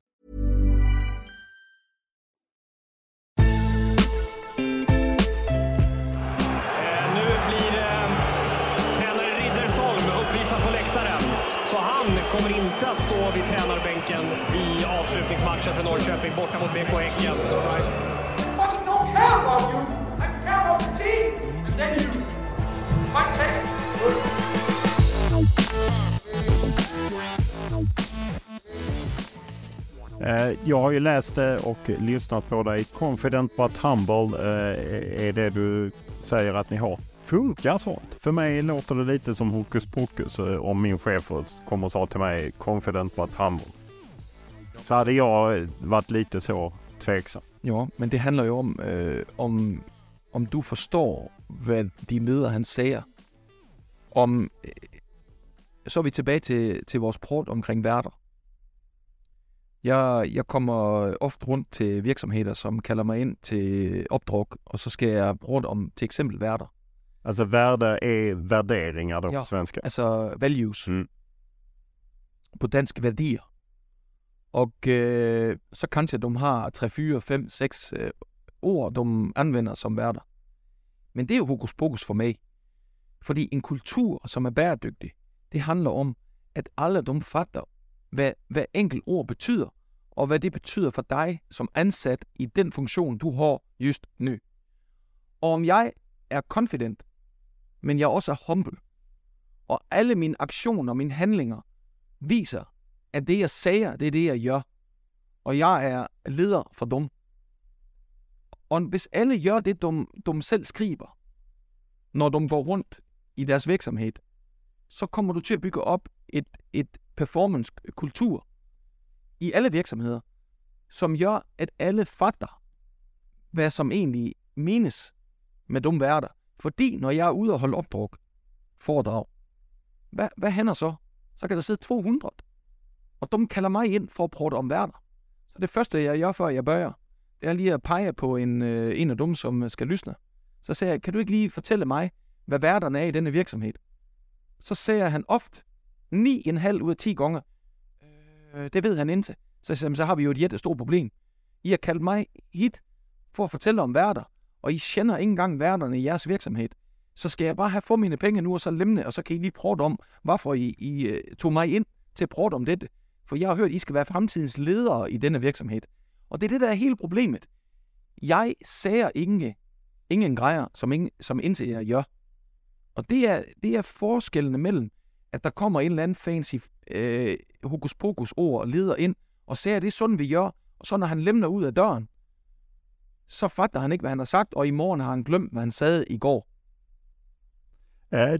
Norrköping borta mot BK Häcken. fucking don't care about you. I care about the team. And then you might take Eh, Jag har ju läst det och lyssnat på dig. Confident but humble eh, är det du säger att ni har. Funkar sånt? För mig låter det lite som hokus pokus eh, om min chef kommer och sa till mig confident but humble. Så hade jag varit lite så tveksam. Ja, men det handler jo om, øh, om, om du forstår, hvad de møder, han siger. Om, øh, så er vi tilbage til, til vores prat omkring værter. Jeg, jeg kommer ofte rundt til virksomheder, som kalder mig ind til opdrag, og så skal jeg prate om til eksempel værter. Alltså värde är värderingar då Ja. på svenska. Altså values. Mm. På dansk værdier. Og øh, så kanskje de har 3, 4, 5, 6 øh, ord, de anvender som værter. Men det er jo hokus pokus for mig. Fordi en kultur, som er bæredygtig, det handler om, at alle de fatter, hvad hver enkelt ord betyder, og hvad det betyder for dig som ansat i den funktion, du har just nu. Og om jeg er confident, men jeg også er humble, og alle mine aktioner, mine handlinger, viser, at det jeg siger, det er det jeg gør, og jeg er leder for dem. Og hvis alle gør det, de, de selv skriver, når de går rundt i deres virksomhed, så kommer du til at bygge op et, et performance-kultur i alle virksomheder, som gør, at alle fatter, hvad som egentlig menes med de værter. Fordi når jeg er ude og holde opdrag, foredrag, hvad, hvad hænder så? Så kan der sidde 200, og de kalder mig ind for at prøve om værter. Så det første, jeg gør, før jeg bøjer, det er lige at pege på en, øh, en af dem, som øh, skal lysne. Så siger jeg, kan du ikke lige fortælle mig, hvad værterne er i denne virksomhed? Så siger han ofte, 9,5 ud af 10 gange, øh, det ved han indtil. Så siger så har vi jo et jättestort problem. I har kaldt mig hit for at fortælle om værter, og I kender ikke engang værterne i jeres virksomhed. Så skal jeg bare have få mine penge nu, og så lemne, og så kan I lige prøve om, hvorfor I, I uh, tog mig ind til at prøve om dette. For jeg har hørt, at I skal være fremtidens ledere i denne virksomhed. Og det er det, der er hele problemet. Jeg sager ingen, ingen grejer, som, ingen, som indtil jeg gør. Og det er, det er forskellene mellem, at der kommer en eller anden fancy øh, hokus pokus ord og leder ind, og siger, at det er sådan, vi gør. Og så når han lemner ud af døren, så fatter han ikke, hvad han har sagt, og i morgen har han glemt, hvad han sagde i går. Ja,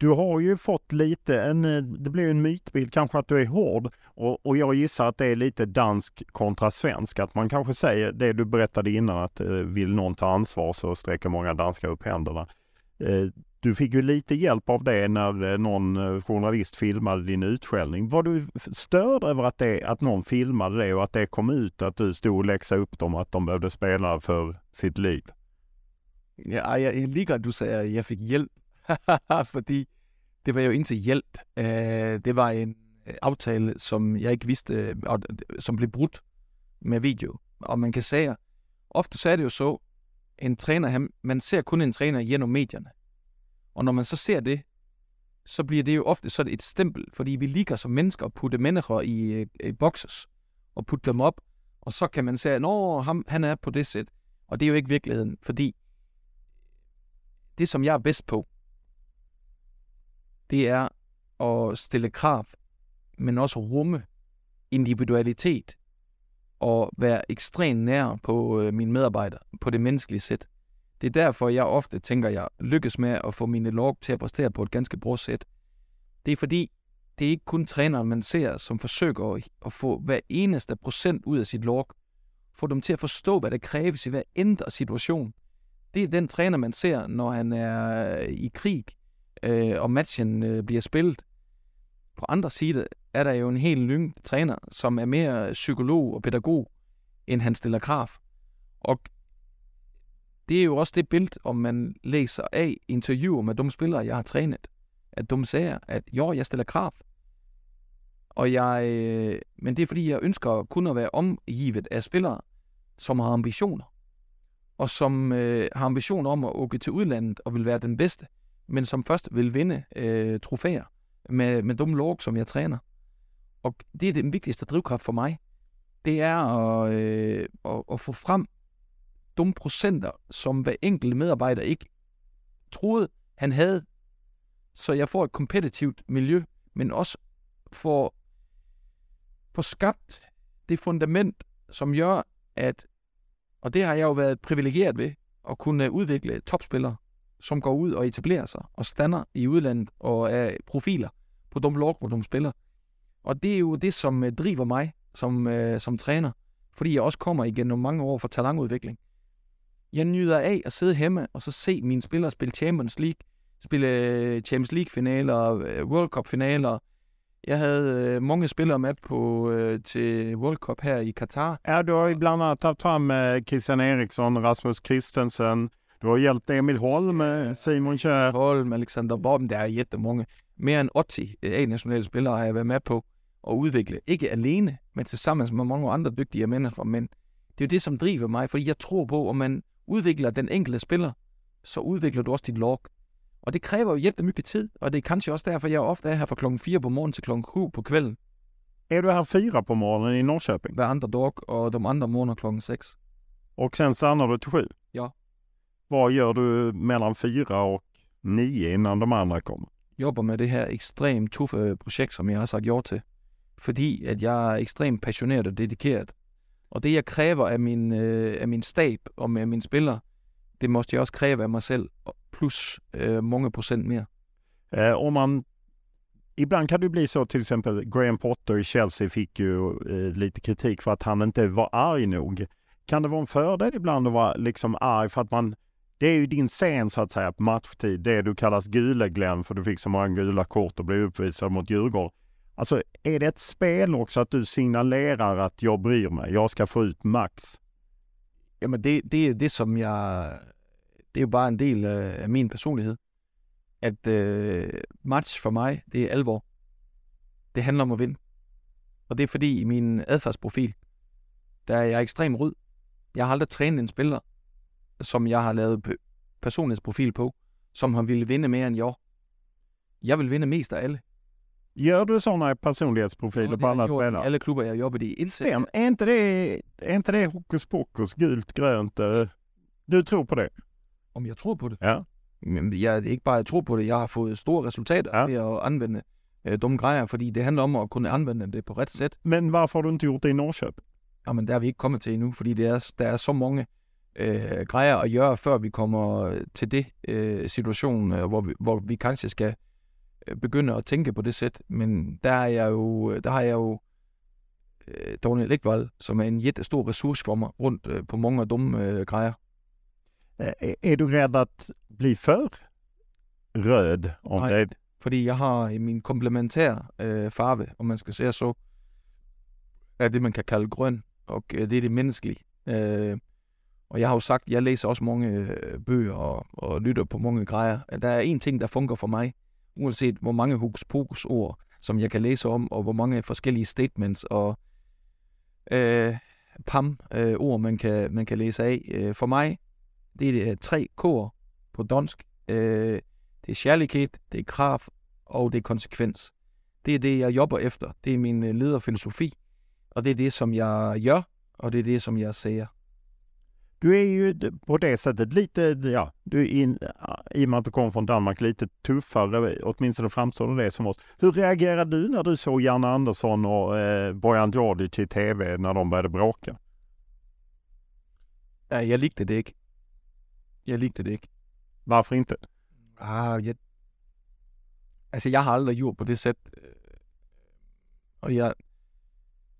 du har ju fått lite en, eh, det blir ju en mytbild kanske att du är hård och, och jag gissar att det är lite dansk kontra svensk. Att man kanske säger det du berättade innan att eh, vill någon ta ansvar så sträcker många danskar upp händerna. Eh, Du fick ju lite hjälp av det när eh, någon eh, journalist filmade din utskällning. Var du störd över att, det, att någon filmade det och att det kom ut att du stod och läxade upp dem att de behövde spela för sitt liv? Ja, ej, jeg, jeg liker, at du sagde, at jeg fik hjælp. Fordi det var jo indtil hjælp. Uh, det var en øh, aftale, som jeg ikke vidste, øh, og som blev brudt med video. Og man kan sige, ofte så er det jo så, en træner, han, man ser kun en træner gennem medierne. Og når man så ser det, så bliver det jo ofte så et stempel, fordi vi ligger som mennesker at putte mennesker i, i boxes og putte dem op, og så kan man sige, at ham, han er på det sæt. Og det er jo ikke virkeligheden, fordi det, som jeg er bedst på, det er at stille krav, men også rumme individualitet og være ekstremt nær på øh, mine medarbejdere, på det menneskelige sæt. Det er derfor, jeg ofte tænker, jeg lykkes med at få mine log til at præstere på et ganske bra sæt. Det er fordi, det er ikke kun træneren, man ser, som forsøger at få hver eneste procent ud af sit log. Få dem til at forstå, hvad der kræves i hver ændre situation. Det er den træner, man ser, når han er øh, i krig, øh, og matchen øh, bliver spillet. På andre side er der jo en helt ny træner, som er mere psykolog og pædagog, end han stiller krav. Og det er jo også det billede, om man læser af interviewer med de spillere, jeg har trænet, at de siger, at jo, jeg stiller krav. Og jeg, øh, men det er fordi, jeg ønsker kun at være omgivet af spillere, som har ambitioner. Og som øh, har ambitioner om at åke til udlandet og vil være den bedste, men som først vil vinde øh, trofæer med, med dumme log, som jeg træner. Og det er den vigtigste drivkraft for mig. Det er at, øh, at, at få frem dumme procenter, som hver enkelt medarbejder ikke troede, han havde. Så jeg får et kompetitivt miljø, men også får, får skabt det fundament, som gør, at, og det har jeg jo været privilegeret ved, at kunne udvikle topspillere, som går ud og etablerer sig og stander i udlandet og er profiler på de log, hvor de spiller. Og det er jo det, som øh, driver mig som, øh, som træner, fordi jeg også kommer igennem mange år for talentudvikling. Jeg nyder af at sidde hjemme og så se mine spillere spille Champions League, spille øh, Champions League-finaler, øh, World Cup-finaler. Jeg havde øh, mange spillere med på øh, til World Cup her i Qatar. Ja, du har ju bland annat haft fram Christian Eriksson, Rasmus Christensen. Du har hjälpt Emil Holm, Simon Kjær. Holm, Alexander Bob, der er jättemånga. Mere end 80 A-nationale spillere har jeg været med på at udvikle. Ikke alene, men sammen med mange andre dygtige mennesker. Men det er jo det, som driver mig, fordi jeg tror på, at man udvikler den enkelte spiller, så udvikler du også dit log. Og det kræver jo jättemycket tid, og det er kanskje også derfor, jeg ofte er her fra klokken 4 på morgenen til klokken 7 på kvällen. Er du här fyra på morgonen i Norrköping? Hver andre dag, og de andre måneder klokken 6. Och sen stannar du till sju? Ja. Vad gör du mellan fyra och nio innan de andra kommer? Jobber med det her ekstremt tuffe projekt, som jeg har sagt ja til. Fordi at jeg er ekstremt passioneret og dedikeret. Og det, jeg kræver af min, øh, af min stab og med mine spillere, det måste jag också kräva av mig själv, plus eh, många procent mer. Eh, om man, ibland kan det bli så, till exempel Graham Potter i Chelsea fick ju eh, lite kritik för att han inte var arg nog. Kan det vara en fördel ibland att vara liksom arg för att man, det är ju din scen så att säga på matchtid, det du kallas gula Glenn för du fick så många gula kort och blev uppvisad mot Djurgården. Alltså är det ett spel också att du signalerar att jag bryr mig, jag ska få ut max? Jamen det, det är det, som jag... Det är jo bare en del av af min personlighed. At øh, match for mig, det er alvor. Det handler om at vinde. Og det er fordi i min adfærdsprofil, der er jeg ekstremt rød. Jeg har aldrig trænet en spiller, som jeg har lavet personlighedsprofil på, som har ville vinde mere end jeg. Jeg vil vinde mest af alle. Gör du sådana personlighetsprofiler ja, på alla spelare? Alla klubbar jag jobbar i. Stäm, är inte det, är inte det hokus pokus, gult, grönt? Eh, du tror på det? Om jeg tror på det? Ja. Men jeg, ikke bare jeg tror på det, jeg har fået store resultater ja. ved at anvende øh, dumme grejer, fordi det handler om at kunne anvende det på ret sæt. Men hvorfor har du ikke gjort det i Norrköping? Jamen, der er vi ikke kommet til endnu, fordi det er, der er så mange øh, grejer at gøre, før vi kommer til det øh, situation, øh, hvor, vi, hvor vi kanskje skal Øh, begynde at tænke på det sæt. Men der, er jeg jo, der har jeg jo øh, Daniel Ekvald, som er en jättestor ressource for mig rundt øh, på mange af dumme øh, grejer. Er, du rädd at blive for rød? Om Nej, det? fordi jeg har min komplementær øh, farve, om man skal sige så, er det, man kan kalde grøn, og øh, det er det menneskelige. Øh, og jeg har jo sagt, at jeg læser også mange øh, bøger og, og lytter på mange grejer. Der er en ting, der fungerer for mig, uanset hvor mange hokus pokus ord, som jeg kan læse om, og hvor mange forskellige statements og øh, pam øh, ord, man kan, man kan læse af. Øh, for mig, det er det, tre k'er på dansk. Øh, det er kærlighed, det er krav, og det er konsekvens. Det er det, jeg jobber efter. Det er min øh, lederfilosofi, og det er det, som jeg gør, og det er det som jeg ser. Du är ju på det sättet lite, ja, du är in, i och med att du kommer från Danmark, lite tuffare, åtminstone framstår det som oss. Hur reagerade du när du såg Janne Andersson och eh, Bojan Djordjic i tv när de började bråka? Ja, jag likte det inte. Jag likte det inte. Varför inte? Ah, jag, alltså jag har aldrig gjort på det sättet. Och jag,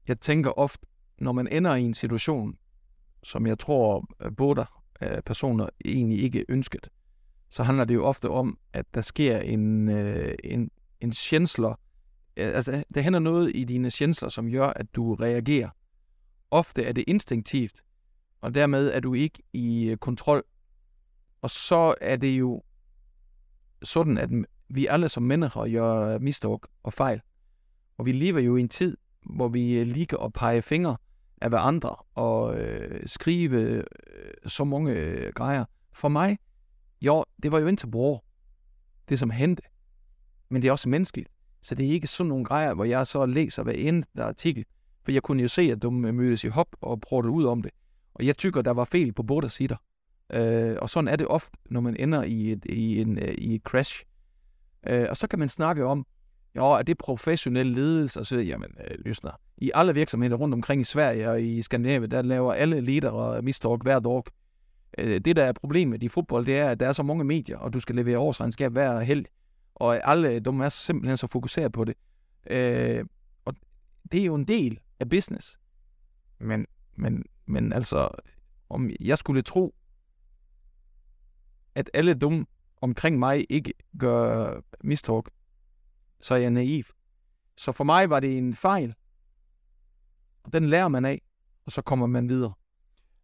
jag tänker ofta når man ender i en situation, som jeg tror øh, både øh, personer egentlig ikke ønsket, så handler det jo ofte om, at der sker en, øh, en, en sjænsler. Altså, der hænder noget i dine sjænsler, som gør, at du reagerer. Ofte er det instinktivt, og dermed er du ikke i øh, kontrol. Og så er det jo sådan, at vi alle som mennesker gør mistog og fejl. Og vi lever jo i en tid, hvor vi ligger og peger fingre af andre og øh, skrive øh, så mange øh, grejer. For mig, jo, det var jo indtil bror, det som hente. Men det er også menneskeligt. Så det er ikke sådan nogle grejer, hvor jeg så læser hver eneste artikel. For jeg kunne jo se, at de øh, mødtes i hop og prøvede ud om det. Og jeg tykker, der var fejl på både sider. Øh, og sådan er det ofte, når man ender i et, i en, øh, i et crash. Øh, og så kan man snakke om, jo, er det professionel ledelse? Og så jamen, øh, lysner. I alle virksomheder rundt omkring i Sverige og i Skandinavien, der laver alle ledere mistalk hver dag. Øh, det, der er problemet i fodbold, det er, at der er så mange medier, og du skal levere årsregnskab hver helg. Og alle, de er simpelthen så fokuseret på det. Øh, og det er jo en del af business. Men, men, men altså, om jeg skulle tro, at alle dem omkring mig ikke gør mistalk, så er jeg naiv. Så for mig var det en fejl. Og den lærer man af, og så kommer man videre.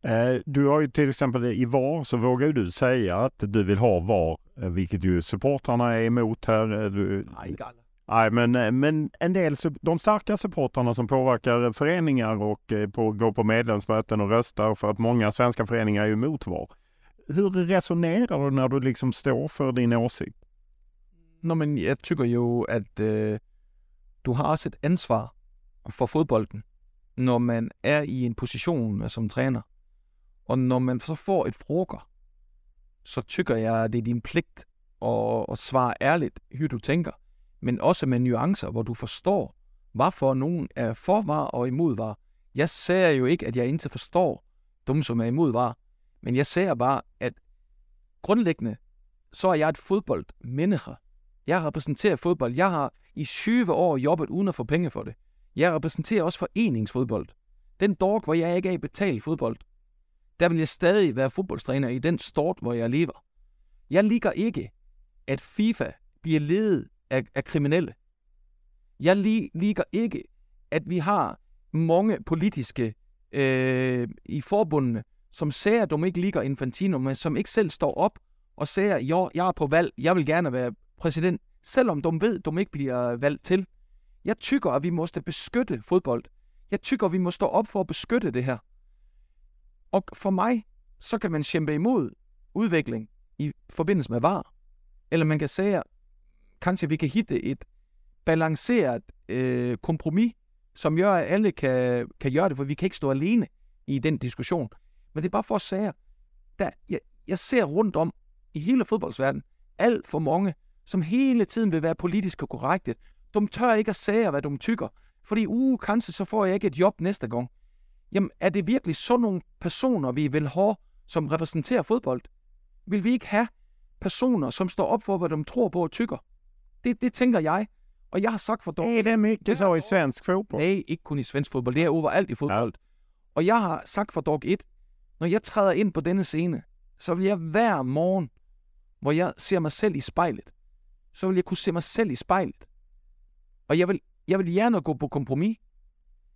Eh, du har ju till exempel i VAR så vågar du säga att du vill ha VAR, eh, vilket ju supportrarna är emot här. Eh, du... Nej, Nej, men, men en del, de starka supportrarna som påverkar föreningar och på, går på medlemsmöten och röstar för att många svenska föreningar är emot VAR. Hur resonerar du när du liksom står för din åsikt? Nå, men jeg tykker jo, at øh, du har også et ansvar for fodbolden, når man er i en position øh, som træner. Og når man så får et frokker, så tykker jeg, at det er din pligt at, at svare ærligt, hur du tænker, men også med nuancer, hvor du forstår, hvorfor nogen er for var og imod var. Jeg sagde jo ikke, at jeg ikke forstår dem, som er imod var, men jeg ser bare, at grundlæggende, så er jeg et fodboldmenneske, jeg repræsenterer fodbold. Jeg har i 20 år jobbet uden at få penge for det. Jeg repræsenterer også foreningsfodbold. Den dork, hvor jeg ikke er i betalt fodbold. Der vil jeg stadig være fodboldstræner i den stort, hvor jeg lever. Jeg ligger ikke, at FIFA bliver ledet af, af kriminelle. Jeg li, ligger ikke, at vi har mange politiske øh, i forbundene, som siger, at de ikke ligger Infantino, men som ikke selv står op og siger, jo, jeg er på valg, jeg vil gerne være præsident, selvom de ved, de ikke bliver valgt til. Jeg tykker, at vi måste beskytte fodbold. Jeg tykker, at vi må stå op for at beskytte det her. Og for mig, så kan man kæmpe imod udvikling i forbindelse med var. Eller man kan sige, kanskje vi kan hitte et balanceret øh, kompromis, som gør, at alle kan, kan gøre det, for vi kan ikke stå alene i den diskussion. Men det er bare for at sige, der, jeg, jeg ser rundt om i hele fodboldsverdenen, alt for mange, som hele tiden vil være politisk korrekte. De tør ikke at sige, hvad de tykker, fordi uh, kanskje så får jeg ikke et job næste gang. Jamen, er det virkelig sådan nogle personer, vi vil have, som repræsenterer fodbold? Vil vi ikke have personer, som står op for, hvad de tror på og tykker? Det, det tænker jeg. Og jeg har sagt for dog... Er det mycket så i svensk fodbold? Nej, ikke kun i svensk fodbold. Det er overalt i fodbold. Ja. Og jeg har sagt for dog et, når jeg træder ind på denne scene, så vil jeg hver morgen, hvor jeg ser mig selv i spejlet, så vil jeg kunne se mig selv i spejlet. Og jeg vil, jeg vil gerne gå på kompromis,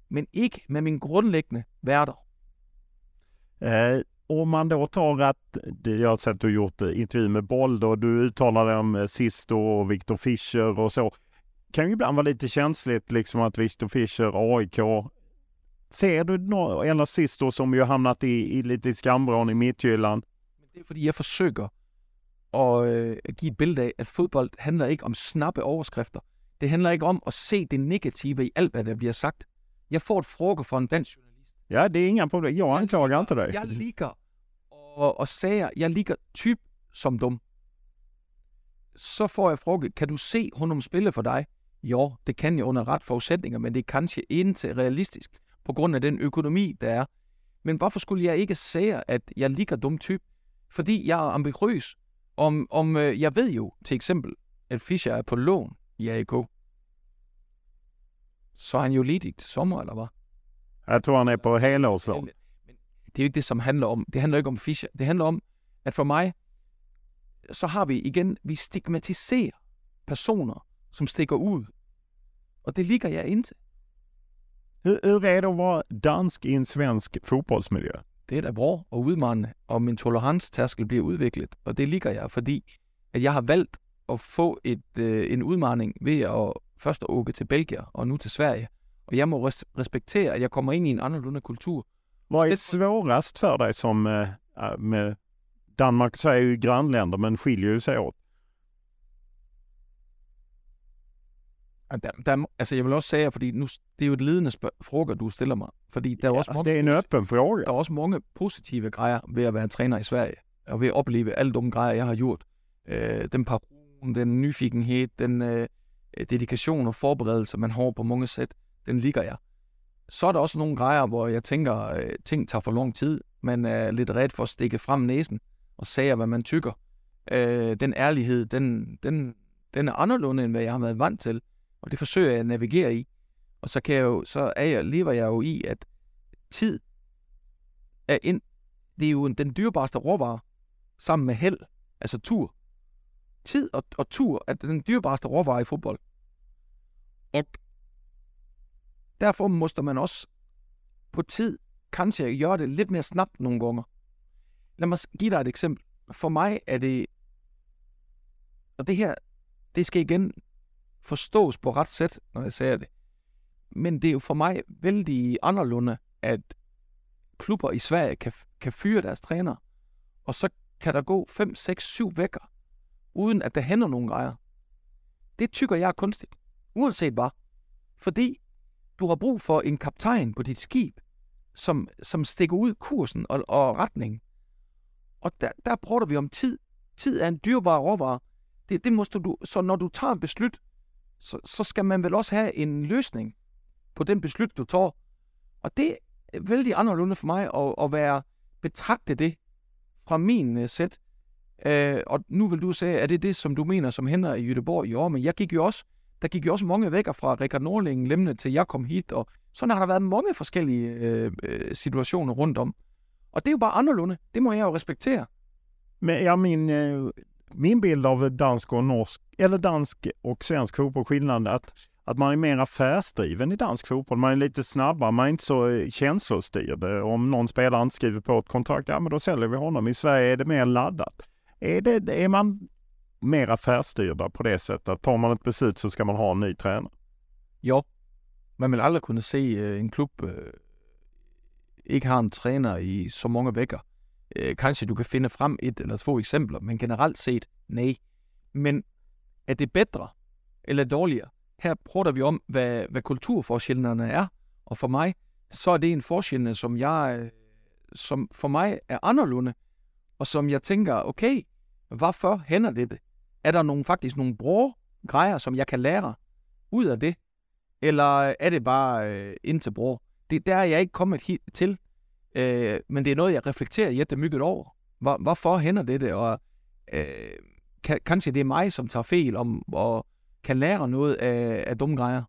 men ikke med min grundlæggende værter. Eh, om man då tar att, jag har sett att du gjort eh, intervju med Boll och du uttalar dig om eh, Sisto och Viktor Fischer och så. Kan ju ibland vara lite känsligt liksom att Viktor Fischer, AIK. Ser du något, eller Sisto som ju hamnat i, i lite i skambron i midthyllan? Det er fordi, jeg forsøger at øh, give et billede af, at fodbold handler ikke om snappe overskrifter. Det handler ikke om at se det negative i alt, hvad der bliver sagt. Jeg får et frågor fra en dansk journalist. Ja, det är inga problem. Jag anklagar inte dig. Jeg ligger og, og sager, jeg ligger typ som dum. Så får jeg frågor, kan du se honom spille for dig? Jo, det kan jeg under ret forudsætninger, men det er kanskje ikke realistisk på grund af den økonomi, der er. Men hvorfor skulle jeg ikke sige, at jeg ligger dum typ? Fordi jeg er ambitiøs. Om, om øh, jeg ved jo, til eksempel, at Fischer er på lån i AIK. Så er han jo ledig til sommer, eller hvad? Jag tror han är på helårslån. Det er jo ikke det, som handler om. Det handler ikke om Fischer. Det handler om, at for mig, så har vi igen, vi stigmatiserer personer, som stikker ud. Og det ligger jeg ind til. Hur, hur är det att vara dansk i en svensk fotbollsmiljö? Det er da bra og udmandende, og min toleranstærskel bliver udviklet. Og det ligger jeg, fordi at jeg har valgt at få et, øh, en udmaning ved at først at åke til Belgien og nu til Sverige. Og jeg må res- respektere, at jeg kommer ind i en annorlunda kultur. Vad är Det- svårast för dig som äh, med Danmark så är ju grannländer men skiljer ju sig åt. Der, der, er- altså jeg vil også sige, fordi nu, det er jo et ledende frågor, du stiller mig. Fordi der er, også mange, Det är en öppen fråga. der er også mange positive grejer ved at være træner i Sverige. Og ved at opleve alle de grejer, jeg har gjort. Øh, den parun, den nyfikenhed, den øh, dedikation og forberedelse, man har på mange sæt, den ligger jeg. Så er der også nogle grejer, hvor jeg tænker, øh, ting tager for lang tid. Man er lidt red for at stikke frem næsen og sige, hvad man tykker. Øh, den ærlighed, den, den, den er anderledes, end hvad jeg har været vant til. Og det forsøger jeg at navigere i. Og så, kan jeg jo, så er jeg, lever jeg jo i, at tid er ind, det er jo den dyrebareste råvare, sammen med held, altså tur. Tid og, og tur er den dyrebareste råvare i fodbold. Og derfor måste man også på tid kanskje gøre det lidt mere snabt nogle gange. Lad mig give dig et eksempel. For mig er det, og det her, det skal igen forstås på ret sæt, når jeg siger det. Men det er jo for mig vældig anderledes, at klubber i Sverige kan, kan fyre deres træner, og så kan der gå 5, 6, 7 vækker, uden at der hænder nogen grejer. Det tykker jeg er kunstigt, uanset hvad. Fordi du har brug for en kaptajn på dit skib, som, som stikker ud kursen og, og retningen. Og der, der prøver vi om tid. Tid er en dyrbar råvare. Det, det måske du, så når du tager en beslut, så, så skal man vel også have en løsning på den beslutning, du tager. Og det er vældig anderledes for mig at, at være betragte det fra min uh, sæt. Uh, og nu vil du sige, er det det, som du mener, som hænder i Jødeborg i år? Men jeg gik jo også, der gik jo også mange vækker fra Rikard Norling lemne til jeg kom hit, og sådan har der været mange forskellige uh, situationer rundt om. Og det er jo bare anderledes. Det må jeg jo respektere. Men ja, min, min bild av dansk och norsk, eller dansk och svensk fotboll, skillnaden är att, att man är mer affärsdriven i dansk fotboll. Man är lite snabbare, man är inte så eh, känslostyrd. Om någon spelare inte skriver på ett kontrakt, ja men då säljer vi honom. I Sverige är det mer laddat. Är, det, är man mer affärsstyrda på det sättet? Tar man ett beslut så ska man ha en ny tränare. Ja, man vil aldrig kunne se eh, en klub øh, ikke har en træner i så mange vækker. Øh, kanskje du kan finde frem et eller to eksempler, men generelt set, nej. Men er det bedre eller dårligere? Her prøver vi om, hvad, hvad kulturforskellene er, og for mig, så er det en forskel, som jeg, som for mig er anderledes, og som jeg tænker, okay, hvorfor hænder det? Er der nogle, faktisk nogle bror grejer, som jeg kan lære ud af det? Eller er det bare øh, indtil bror? Det, der er jeg ikke kommet hit til. Øh, men det er noget, jeg reflekterer jättemycket over. Hvor, hvorfor hænder det? Og øh, kan, kanskje det er mig, som tager fel om, og kan lære noget af, af dumme grejer.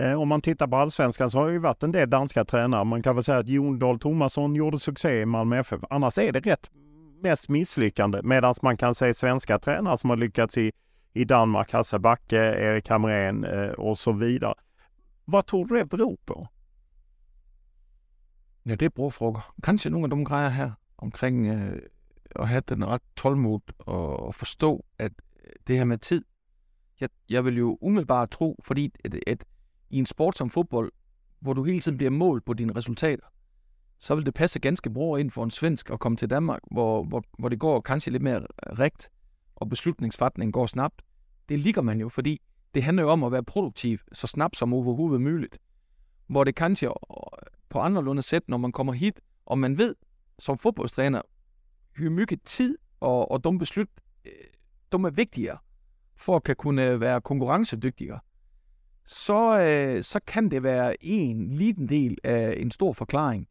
Eh, om man tittar på allsvenskan så har det ju varit en del danska tränare. Man kan väl säga att Jon Dahl Tomasson gjorde succé i Malmö FF. Annars är det rätt mest misslyckande. Medan man kan säga svenska tränare som har lyckats i, i Danmark, Hasse Backe, Erik Hamrén eh, och så vidare. Vad tror du det beror på? Ja, det er brorfrukker. Kanskje nogle af de grejer her. omkring øh, at have den ret tålmod og, og forstå, at øh, det her med tid, jeg, jeg vil jo umiddelbart tro, fordi at, at i en sport som fodbold, hvor du hele tiden bliver målt på dine resultater, så vil det passe ganske bra ind for en svensk at komme til Danmark, hvor, hvor, hvor det går kanskje lidt mere rigt, og beslutningsfatningen går snabt. Det ligger man jo, fordi det handler jo om at være produktiv så snabt som overhovedet muligt. Hvor det kanskje på anderledes sæt, når man kommer hit, og man ved som fodboldstræner, hvor mye tid og, og dumme beslut, øh, de er vigtigere for at kan kunne øh, være konkurrencedygtigere, så, øh, så kan det være en liten del af en stor forklaring.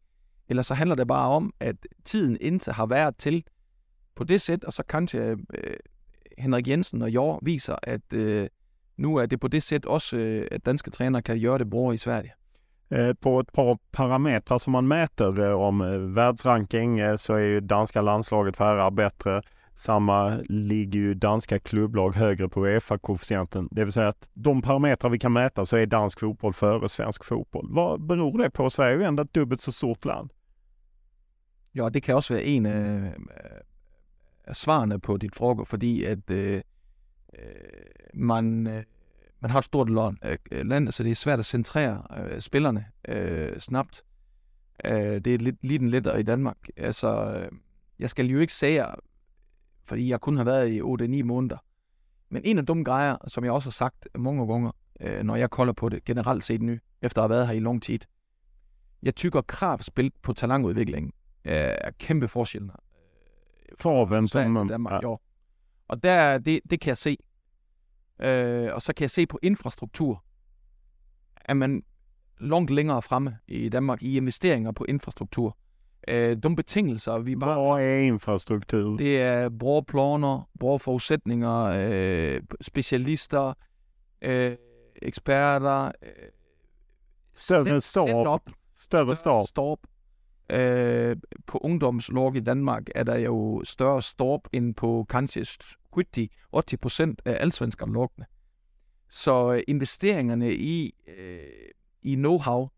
Eller så handler det bare om, at tiden indtil har været til på det sæt, og så kanskje øh, Henrik Jensen og jeg viser, at øh, nu er det på det sæt også, øh, at danske trænere kan gøre det bra i Sverige. Eh, på ett par parametrar som man mäter eh, om eh, världsranking eh, så är ju danska landslaget för herrar bättre. Samma ligger ju danska klubblag högre på Uefa-koefficienten. Det vill säga att de parametrar vi kan mäta så är dansk fotboll före svensk fotboll. Vad beror det på? Sverige är ju ändå ett dubbelt så stort land. Ja, det kan også være en af, af svarene på dit frågor, fordi at øh, man, man har et stort øh, land, så det er svært at centrere øh, spillerne øh, snabt. Øh, det er lidt, lidt lettere i Danmark. Altså, øh, jeg skal jo ikke sige, fordi jeg kun har været i 8-9 måneder. Men en af de grejer, som jeg også har sagt mange gange, øh, når jeg kolder på det generelt set nu, efter at have været her i lang tid, jeg tykker kravspil på talentudviklingen er kæmpe forskel. For hvem som Danmark, ja. Og der, det, det kan jeg se. Øh, og så kan jeg se på infrastruktur, at man langt længere fremme i Danmark i investeringer på infrastruktur. Øh, de betingelser, vi bare... Hvor er infrastruktur? Det er brede planer, brede forudsætninger, øh, specialister, øh, eksperter, øh, større stop. Større stop. Øh, på ungdomslog i Danmark er der jo større storp end på kanskje 70-80 procent af alsvenskerne loggene. Så øh, investeringerne i, øh, i know-how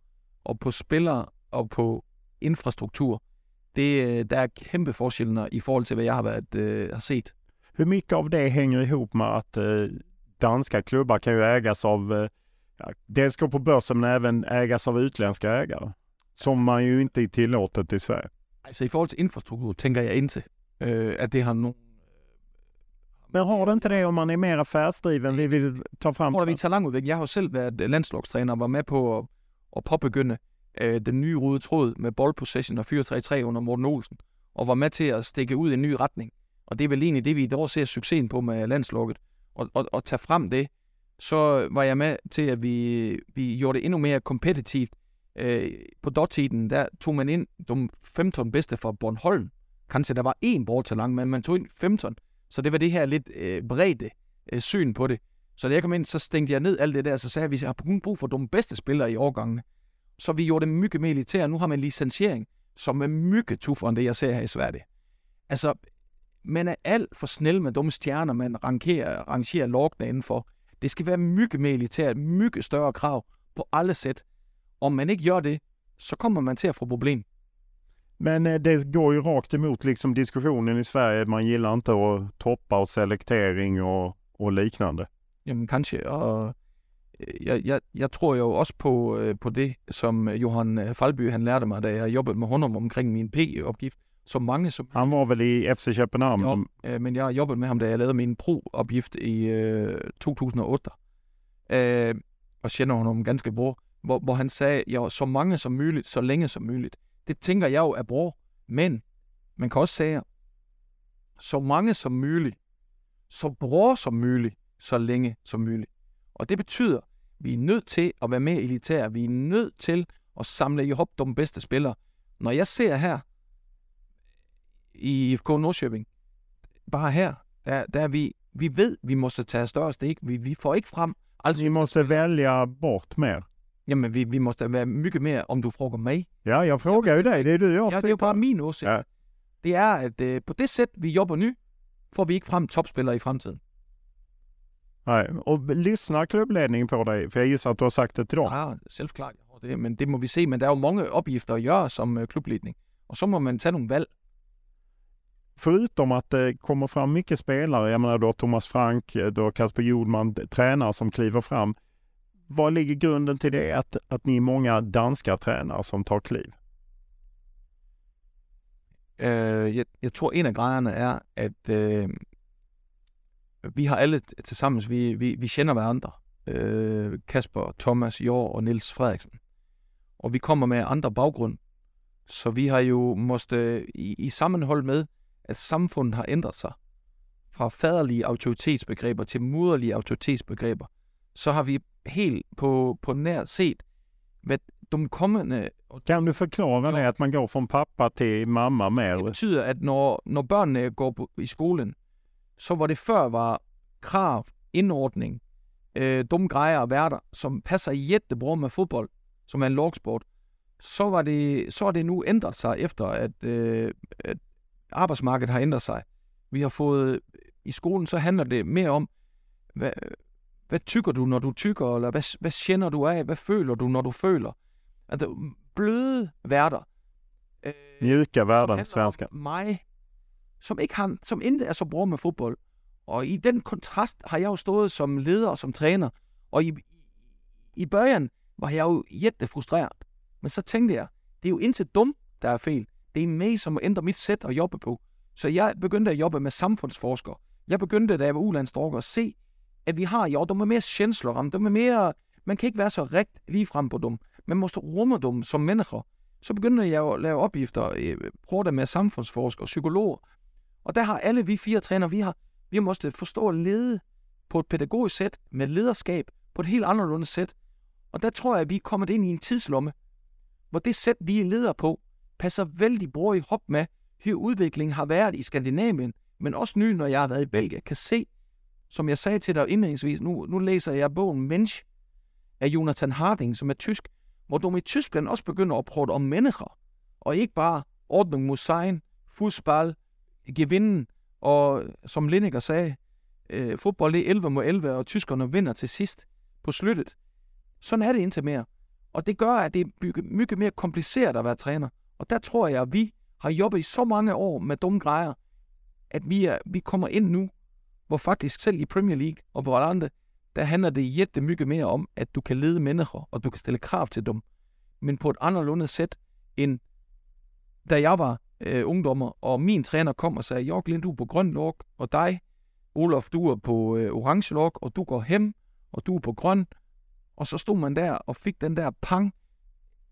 og på spillere og på infrastruktur, det, øh, der er kæmpe forskelle i forhold til, hvad jeg har, været, øh, har set. Hur mycket av det hänger ihop med att eh, øh, danska klubbar kan ju ägas av, eh, ja, dels gå på börsen men även ägas av utländska ägare? Som man ju inte är tillåtet i Sverige. Altså i forhold til infrastruktur tænker jeg indtil, øh, at det har nogen men har det inte det om man är mer affärsdriven? Vi vill ta fram... Har vi talentudvikling? Jeg har jo selv været landslagstræner og var med på at, påbegynde øh, den nye røde tråd med ball possession og 4-3-3 under Morten Olsen, og var med til at stikke ud i en ny retning. Og det er vel egentlig det, vi i år ser succesen på med landslaget. Og, og, og tage frem det, så var jeg med til, at vi, vi gjorde det endnu mere kompetitivt. Øh, på dottiden, der tog man ind de 15 bedste fra Bornholm. Kanskje der var én bort til lang, men man tog ind 15 så det var det her lidt øh, bredde øh, syn på det. Så da jeg kom ind, så stængte jeg ned alt det der, så sagde jeg, at vi har kun brug for de bedste spillere i årgangene. Så vi gjorde det mygge mere elitære. Nu har man licensiering, som er mygge tuffere end det, jeg ser her i Sverige. Altså, man er alt for snel med dumme stjerner, man rangerer, rangerer logene indenfor. Det skal være mygge mere elitært, mygge større krav på alle sæt. Om man ikke gør det, så kommer man til at få problem. Men eh, det går ju rakt emot liksom diskussionen i Sverige. Man gillar inte att toppa och selektering och, och liknande. Jamen kanskje, og jeg, jeg, jeg tror jo også på, øh, på det, som Johan Falby han lærte mig, da jeg jobbede med honom omkring min P-opgift. Så mange som... Han var vel i FC København? Ja, øh, men jeg jobbede med ham, da jeg lavede min pro-opgift i øh, 2008. Øh, og kender honom ganske bra, hvor, hvor han sagde, ja, så mange som muligt, så længe som muligt. Det tænker jeg jo er bra, men man kan også sige, så mange som muligt, så bra som muligt, så længe som muligt. Og det betyder, at vi er nødt til at være mere elitære. Vi er nødt til at samle i hop de bedste spillere. Når jeg ser her i FK Nordsjøbing, bare her, der, der er vi, vi ved, vi måste tage større steg. Vi, vi får ikke frem. Altså, vi måste välja bort mer. Jamen, vi, vi måste være mycket mere, om du frågar mig. Ja, jag frågar ju dig. Det är du jag Ja, det er jo bare min åsikt. Ja. Det er, at uh, på det sæt, vi jobber nu, får vi ikke frem topspillere i fremtiden. Nej, och lyssnar klubbledningen på dig? För jag gissar att du har sagt det till dem. Ja, har det, men det må vi se. Men der er jo mange opgifter at gøre som uh, klubledning. Og så må man tage nogle valg. förutom att det kommer fram mycket spelare, jag menar då Thomas Frank, då Kasper Jordman, tränare som kliver fram. Vad ligger grunden till det, att, att ni är många danska tränare som tar kliv? Øh, jeg, jeg tror, en af grejerna er, at øh, vi har alle tillsammans, vi, vi, vi kender hverandre. Øh, Kasper, Thomas, Jor og Nils Frederiksen. Og vi kommer med andre baggrund. Så vi har jo måste i, i sammenhold med, at samfundet har ændret sig fra faderlige autoritetsbegreber til moderlige autoritetsbegreber, så har vi helt på, på nær set, hvad de kommende... Kan du forklare det, at man går fra pappa til mamma med? Det betyder, at når, når børnene går på, i skolen, så hvor det før var krav, indordning, øh, dumme grejer og værter, som passer jättebra med fodbold, som er en lagsport, så, var det, så er det nu ændret sig efter, at, øh, at arbejdsmarkedet har ændret sig. Vi har fået, i skolen så handler det mere om, hvad, hvad tykker du, når du tykker, eller hvad, hvad kender du af, hvad føler du, når du føler. Altså, bløde værter. Øh, Mjuka værter, svenska. mig, som ikke har, som ikke er så bra med fodbold. Og i den kontrast har jeg jo stået som leder og som træner. Og i, i början var jeg jo jättefrustreret. Men så tænkte jeg, det er jo indtil dum, der er fel. Det er mig, som må ændre mit sæt at jobbe på. Så jeg begyndte at jobbe med samfundsforskere. Jeg begyndte, da jeg var ulandsdorker, at se, at vi har, jo, de er mere känslor de er mere, man kan ikke være så rigt lige frem på dem. Man måste rumme dem som mennesker. Så begynder jeg at lave opgifter, øh, prøve det med samfundsforskere og psykologer. Og der har alle vi fire træner, vi har, vi måste forstå at lede på et pædagogisk sæt med lederskab på et helt anderledes sæt. Og der tror jeg, at vi er kommet ind i en tidslomme, hvor det sæt, vi er leder på, passer vældig bra i hop med, hvor udviklingen har været i Skandinavien, men også ny, når jeg har været i Belgien, kan se, som jeg sagde til dig indledningsvis, nu, nu læser jeg bogen Mensch af Jonathan Harding, som er tysk, hvor du i Tyskland også begynder at prøve om mennesker, og ikke bare ordning mod sejn, fodbold, gevinden, og som Lineker sagde, øh, fodbold er 11 mod 11, og tyskerne vinder til sidst på sluttet. Sådan er det indtil mere. Og det gør, at det er mye mere kompliceret at være træner. Og der tror jeg, at vi har jobbet i så mange år med dumme grejer, at vi, er, vi kommer ind nu, hvor faktisk selv i Premier League og på andre, der handler det jette mye mere om, at du kan lede mennesker, og du kan stille krav til dem, men på et anderledes sæt, end da jeg var øh, ungdommer, og min træner kom og sagde, Jorg du er på grøn lok, og dig, Olof, du er på øh, orange lok, og du går hjem, og du er på grøn, og så stod man der og fik den der pang.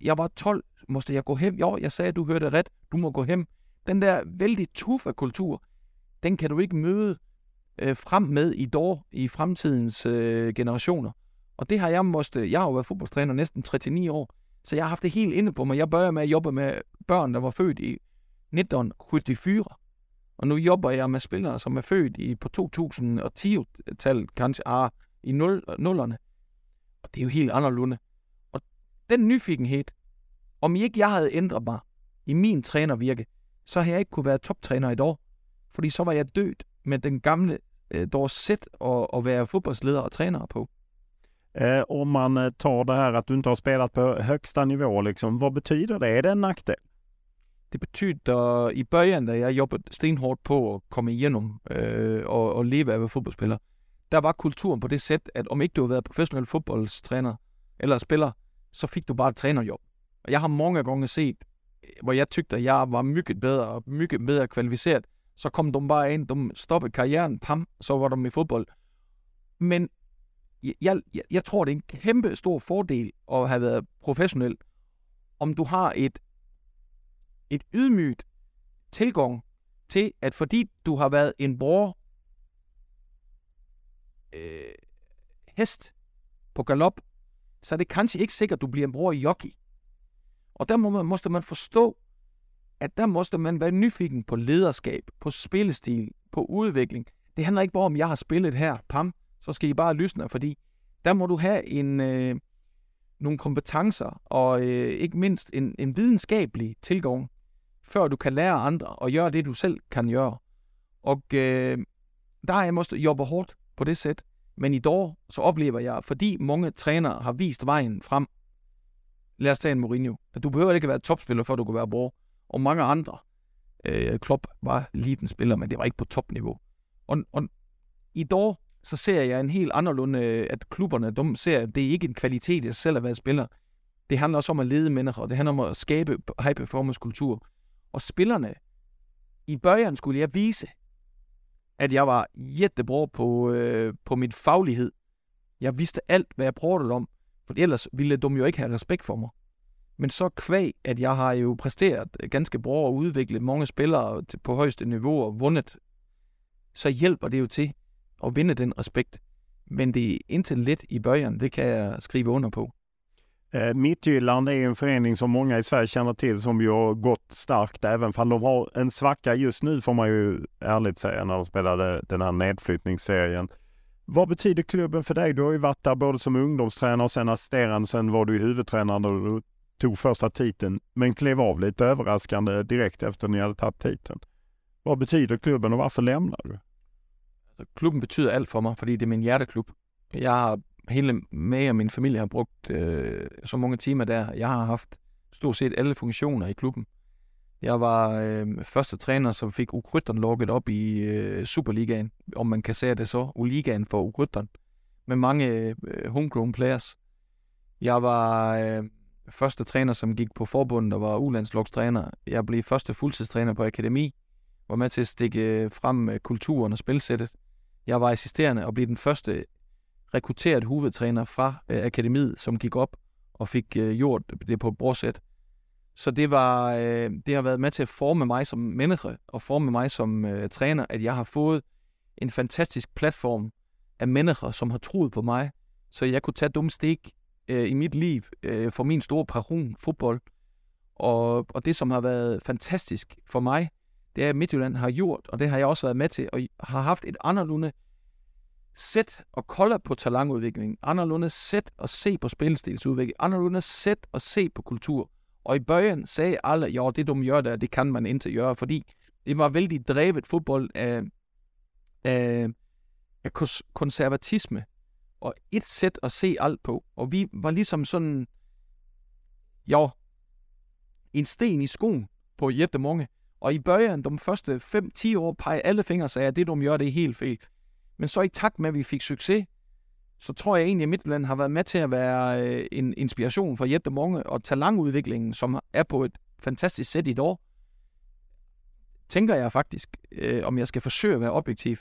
Jeg var 12, måtte jeg gå hjem? Jo, jeg sagde, du hørte ret, du må gå hjem. Den der vældig tuffe kultur, den kan du ikke møde øh, frem med i dår i fremtidens øh, generationer. Og det har jeg måste, øh, jeg har jo været fodboldtræner næsten 39 år, så jeg har haft det helt inde på mig. Jeg börjede med at jobbe med børn, der var født i 1974. Og nu jobber jeg med spillere, som er født i på 2010-tallet, kanskje ah, i nullerne. Og det er jo helt anderledes. Og den nyfikenhed, om ikke jeg havde ændret mig i min trænervirke, så havde jeg ikke kunne være toptræner i dag. Fordi så var jeg død med den gamle øh, dårs sæt at, at være fodboldsleder og træner på. Eh, om man eh, tar det här att du inte har spelat på högsta nivå, liksom, vad betyder det? Är det en nackdel? Det betyder, i början, da jeg jobbede stenhårdt på at komme igennem øh, og, og leve af fodboldspiller, der var kulturen på det sæt, at om ikke du har været professionel fodboldstræner eller spiller, så fik du bare et trænerjob. Og jeg har mange gange set, hvor jeg tykte, at jeg var mygget bedre og mygget bedre kvalificeret, så kom de bare ind, de stoppede karrieren, pam, så var de i fodbold. Men jeg, jeg, jeg tror, det er en kæmpe stor fordel at have været professionel, om du har et, et ydmygt tilgang til, at fordi du har været en bror øh, hest på galop, så er det kanskje ikke sikkert, at du bliver en bror i jockey. Og der må man, måste man forstå, at der måste man være nyfiken på lederskab, på spillestil, på udvikling. Det handler ikke bare om, jeg har spillet her, pam, så skal I bare lysne, fordi der må du have en, øh, nogle kompetencer og øh, ikke mindst en, en videnskabelig tilgang, før du kan lære andre og gøre det, du selv kan gøre. Og øh, der har jeg måske jobbe hårdt på det sæt. Men i dag, så oplever jeg, fordi mange trænere har vist vejen frem, lad os tage en Mourinho, at du behøver ikke at være topspiller, for du kan være bror, og mange andre. Øh, Klopp var lige den spiller, men det var ikke på topniveau. Og, og i dag, så ser jeg en helt anderledes, at klubberne, de ser, at det er ikke en kvalitet i sig selv at være spiller. Det handler også om at lede mennesker, og det handler om at skabe high performance kultur. Og spillerne, i børjen skulle jeg vise, at jeg var jättebra på, øh, på min faglighed. Jeg vidste alt, hvad jeg prøvede om, for ellers ville de jo ikke have respekt for mig. Men så kvæg, at jeg har jo præsteret ganske bra og udviklet mange spillere på højeste niveau og vundet, så hjælper det jo til at vinde den respekt. Men det er indtil let i början, det kan jag skriva under på. Eh, Midtjylland är en förening som många i Sverige känner till som ju har gått starkt även om de har en svacka just nu får man ju ärligt säga när de spelade den här nedflyttningsserien. Vad betyder klubben för dig? Du har ju varit där både som ungdomstränare och sen assisterande. Sen var du huvudtränare tog första titeln, men klev av lite överraskande direkt efter ni hade tagit titeln. Vad betyder klubben och varför lämnar du? Klubben betyder allt för mig, för det är min hjärteklubb. Jag har hele mig och min familj har brugt øh, så många timmar där. Jag har haft stort set alle funktioner i klubben. Jeg var øh, første træner, som fik Ukrytteren lukket op i øh, Superligaen, om man kan sige det så, Uligaen for Ukrytteren, med mange øh, homegrown players. Jeg var øh, første træner, som gik på forbundet og var ulandslogstræner. Jeg blev første fuldtidstræner på akademi, var med til at stikke øh, frem med kulturen og spilsættet. Jeg var assisterende og blev den første rekrutteret hovedtræner fra øh, akademiet, som gik op og fik øh, gjort det på et brorsæt. Så det, var, øh, det har været med til at forme mig som menneske og forme mig som øh, træner, at jeg har fået en fantastisk platform af mennesker, som har troet på mig, så jeg kunne tage dumme stik øh, i mit liv øh, for min store passion, fodbold. Og, og det, som har været fantastisk for mig, det er, at Midtjylland har gjort, og det har jeg også været med til, og har haft et anderledes sæt at kolde på talentudvikling, anderledes sæt at se på spilstilsudvikling, anderledes sæt at se på kultur. Og i bøjen sagde alle, ja, det de gør der, det kan man ikke gøre, fordi det var vældig drevet fodbold af, af, af konservatisme, og et sæt at se alt på. Og vi var ligesom sådan, jo, en sten i skoen på mange. Og i bøjen, de første 5-10 år, pegede alle fingre og sagde, at det de gør, det er helt fedt. Men så i takt med, at vi fik succes, så tror jeg egentlig, at Midtjylland har været med til at være øh, en inspiration for Jette Monge og talentudviklingen, som er på et fantastisk sæt i dag. Tænker jeg faktisk, øh, om jeg skal forsøge at være objektiv,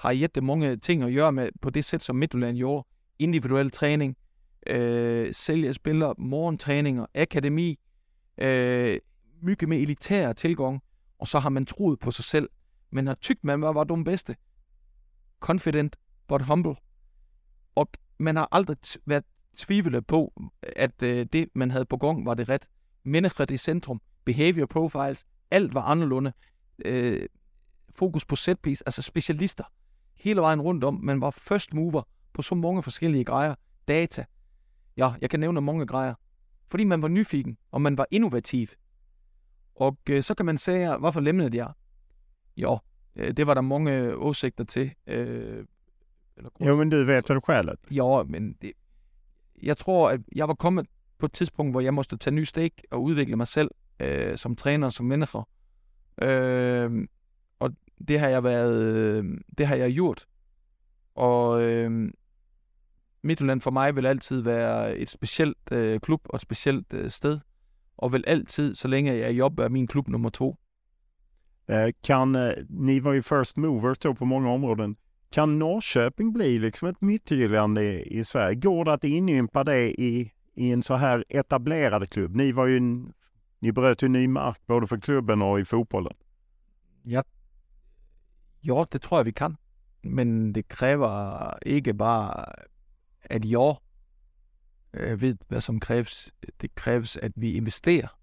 har Jette mange ting at gøre med på det sæt, som Midtjylland gjorde. Individuel træning, øh, sælge spillere, morgentræninger, akademi, øh, mygge med elitær tilgang, og så har man troet på sig selv. Men har tygt man var, var den bedste confident but humble. Og man har aldrig været tvivlet på, at øh, det, man havde på gang, var det ret. Mennesket i centrum, behavior profiles, alt var anderledes. Øh, fokus på setpiece, altså specialister hele vejen rundt om. Man var first mover på så mange forskellige grejer. Data. Ja, jeg kan nævne mange grejer. Fordi man var nyfiken, og man var innovativ. Og øh, så kan man sige, hvorfor lemnede jeg? Jo, Øh, det var der mange åsikter til. Øh, eller jo, men det vet du själv. Ja, men det, jeg tror, at jeg var kommet på et tidspunkt, hvor jeg måtte tage ny stik og udvikle mig selv øh, som træner, som menneske. Øh, det har jeg været, øh, det har jeg gjort. Og øh, Midtjylland for mig vil altid være et specielt øh, klub og et specielt øh, sted. Og vil altid, så længe jeg jobber, er min klub nummer to. Eh, kan, eh, ni var ju first movers då på många områden. Kan Norrköping bli liksom ett Midtjylland i, i Sverige? Går det att inympa det i, i en så här etablerad klubb? Ni var ju, ni bröt ju ny mark både för klubben och i fotbollen. Ja, ja, det tror jeg, vi kan. Men det kræver ikke bare, at jeg øh, ved, hvad som kræves. Det kræves, at vi investerer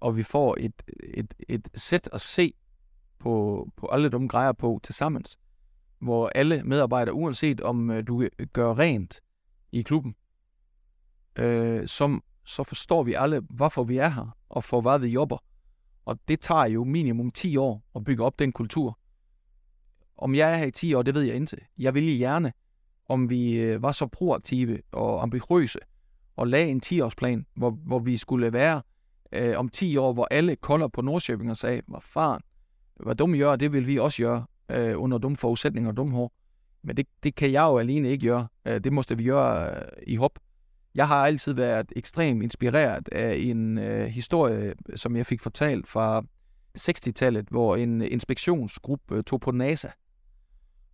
og vi får et, et, et sæt at se på, på alle de grejer på tilsammen, hvor alle medarbejdere, uanset om øh, du gør rent i klubben, øh, som, så forstår vi alle, hvorfor vi er her, og for hvad vi jobber. Og det tager jo minimum 10 år at bygge op den kultur. Om jeg er her i 10 år, det ved jeg ikke. Jeg ville gerne, om vi øh, var så proaktive og ambitiøse, og lagde en 10-årsplan, hvor, hvor vi skulle være øh, om 10 år, hvor alle kolder på Nordsjøbing og sagde, hvad faren, hvad dumme gør, det vil vi også gøre øh, under dumme forudsætninger og dumme hår. Men det, det kan jeg jo alene ikke gøre. Øh, det måste vi gøre øh, i hop. Jeg har altid været ekstremt inspireret af en øh, historie, som jeg fik fortalt fra 60-tallet, hvor en inspektionsgruppe øh, tog på NASA.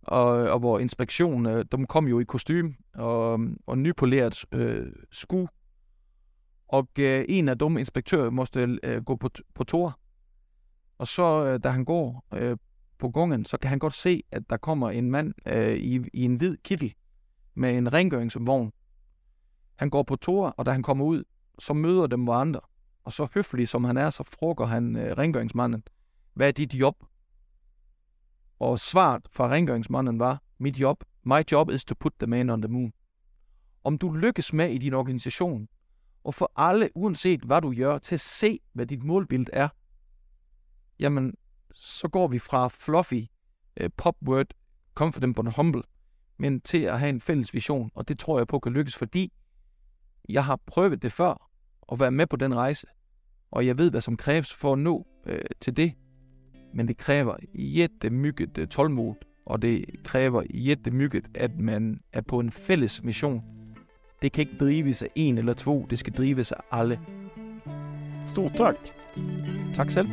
Og, og hvor inspektionen, øh, de kom jo i kostym og, og nypoleret øh, sku. Og øh, en af dem inspektører måtte øh, gå på, på tor. Og så, øh, da han går øh, på gangen, så kan han godt se, at der kommer en mand øh, i, i en hvid kittel med en rengøringsvogn. Han går på tor, og da han kommer ud, så møder dem andre. Og så høflig som han er, så frugger han øh, rengøringsmanden. Hvad er dit job? Og svaret fra rengøringsmanden var, mit job, my job is to put the man on the moon. Om du lykkes med i din organisation, og for alle, uanset hvad du gør, til at se, hvad dit målbild er, jamen, så går vi fra fluffy, øh, uh, pop word, confident but humble, men til at have en fælles vision, og det tror jeg på kan lykkes, fordi jeg har prøvet det før, at være med på den rejse, og jeg ved, hvad som kræves for at nå øh, til det. Men det kræver jättemycket øh, tålmod, og det kræver jättemycket, at man er på en fælles mission. Det kan ikke drives af en eller to, det skal drives af alle. Stort tak. Tak selv.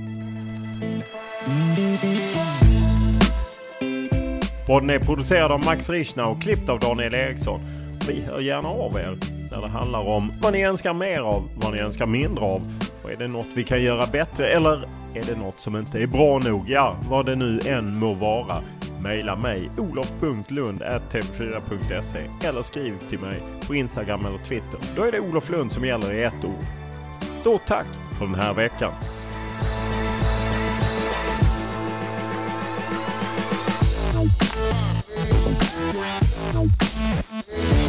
Podden är producerad av Max Richner och klippt av Daniel Eriksson. Vi hör gärna av er när det handlar om vad ni önskar mer av, vad ni önskar mindre av. Och är det något vi kan göra bättre eller Är det något som inte är bra nog, ja, vad det nu än må vara, Maila mig olof.lund.tv4.se eller skriv till mig på Instagram eller Twitter. Då är det Olof Lund som gäller i ett ord. Stort tack för den här veckan! Thank.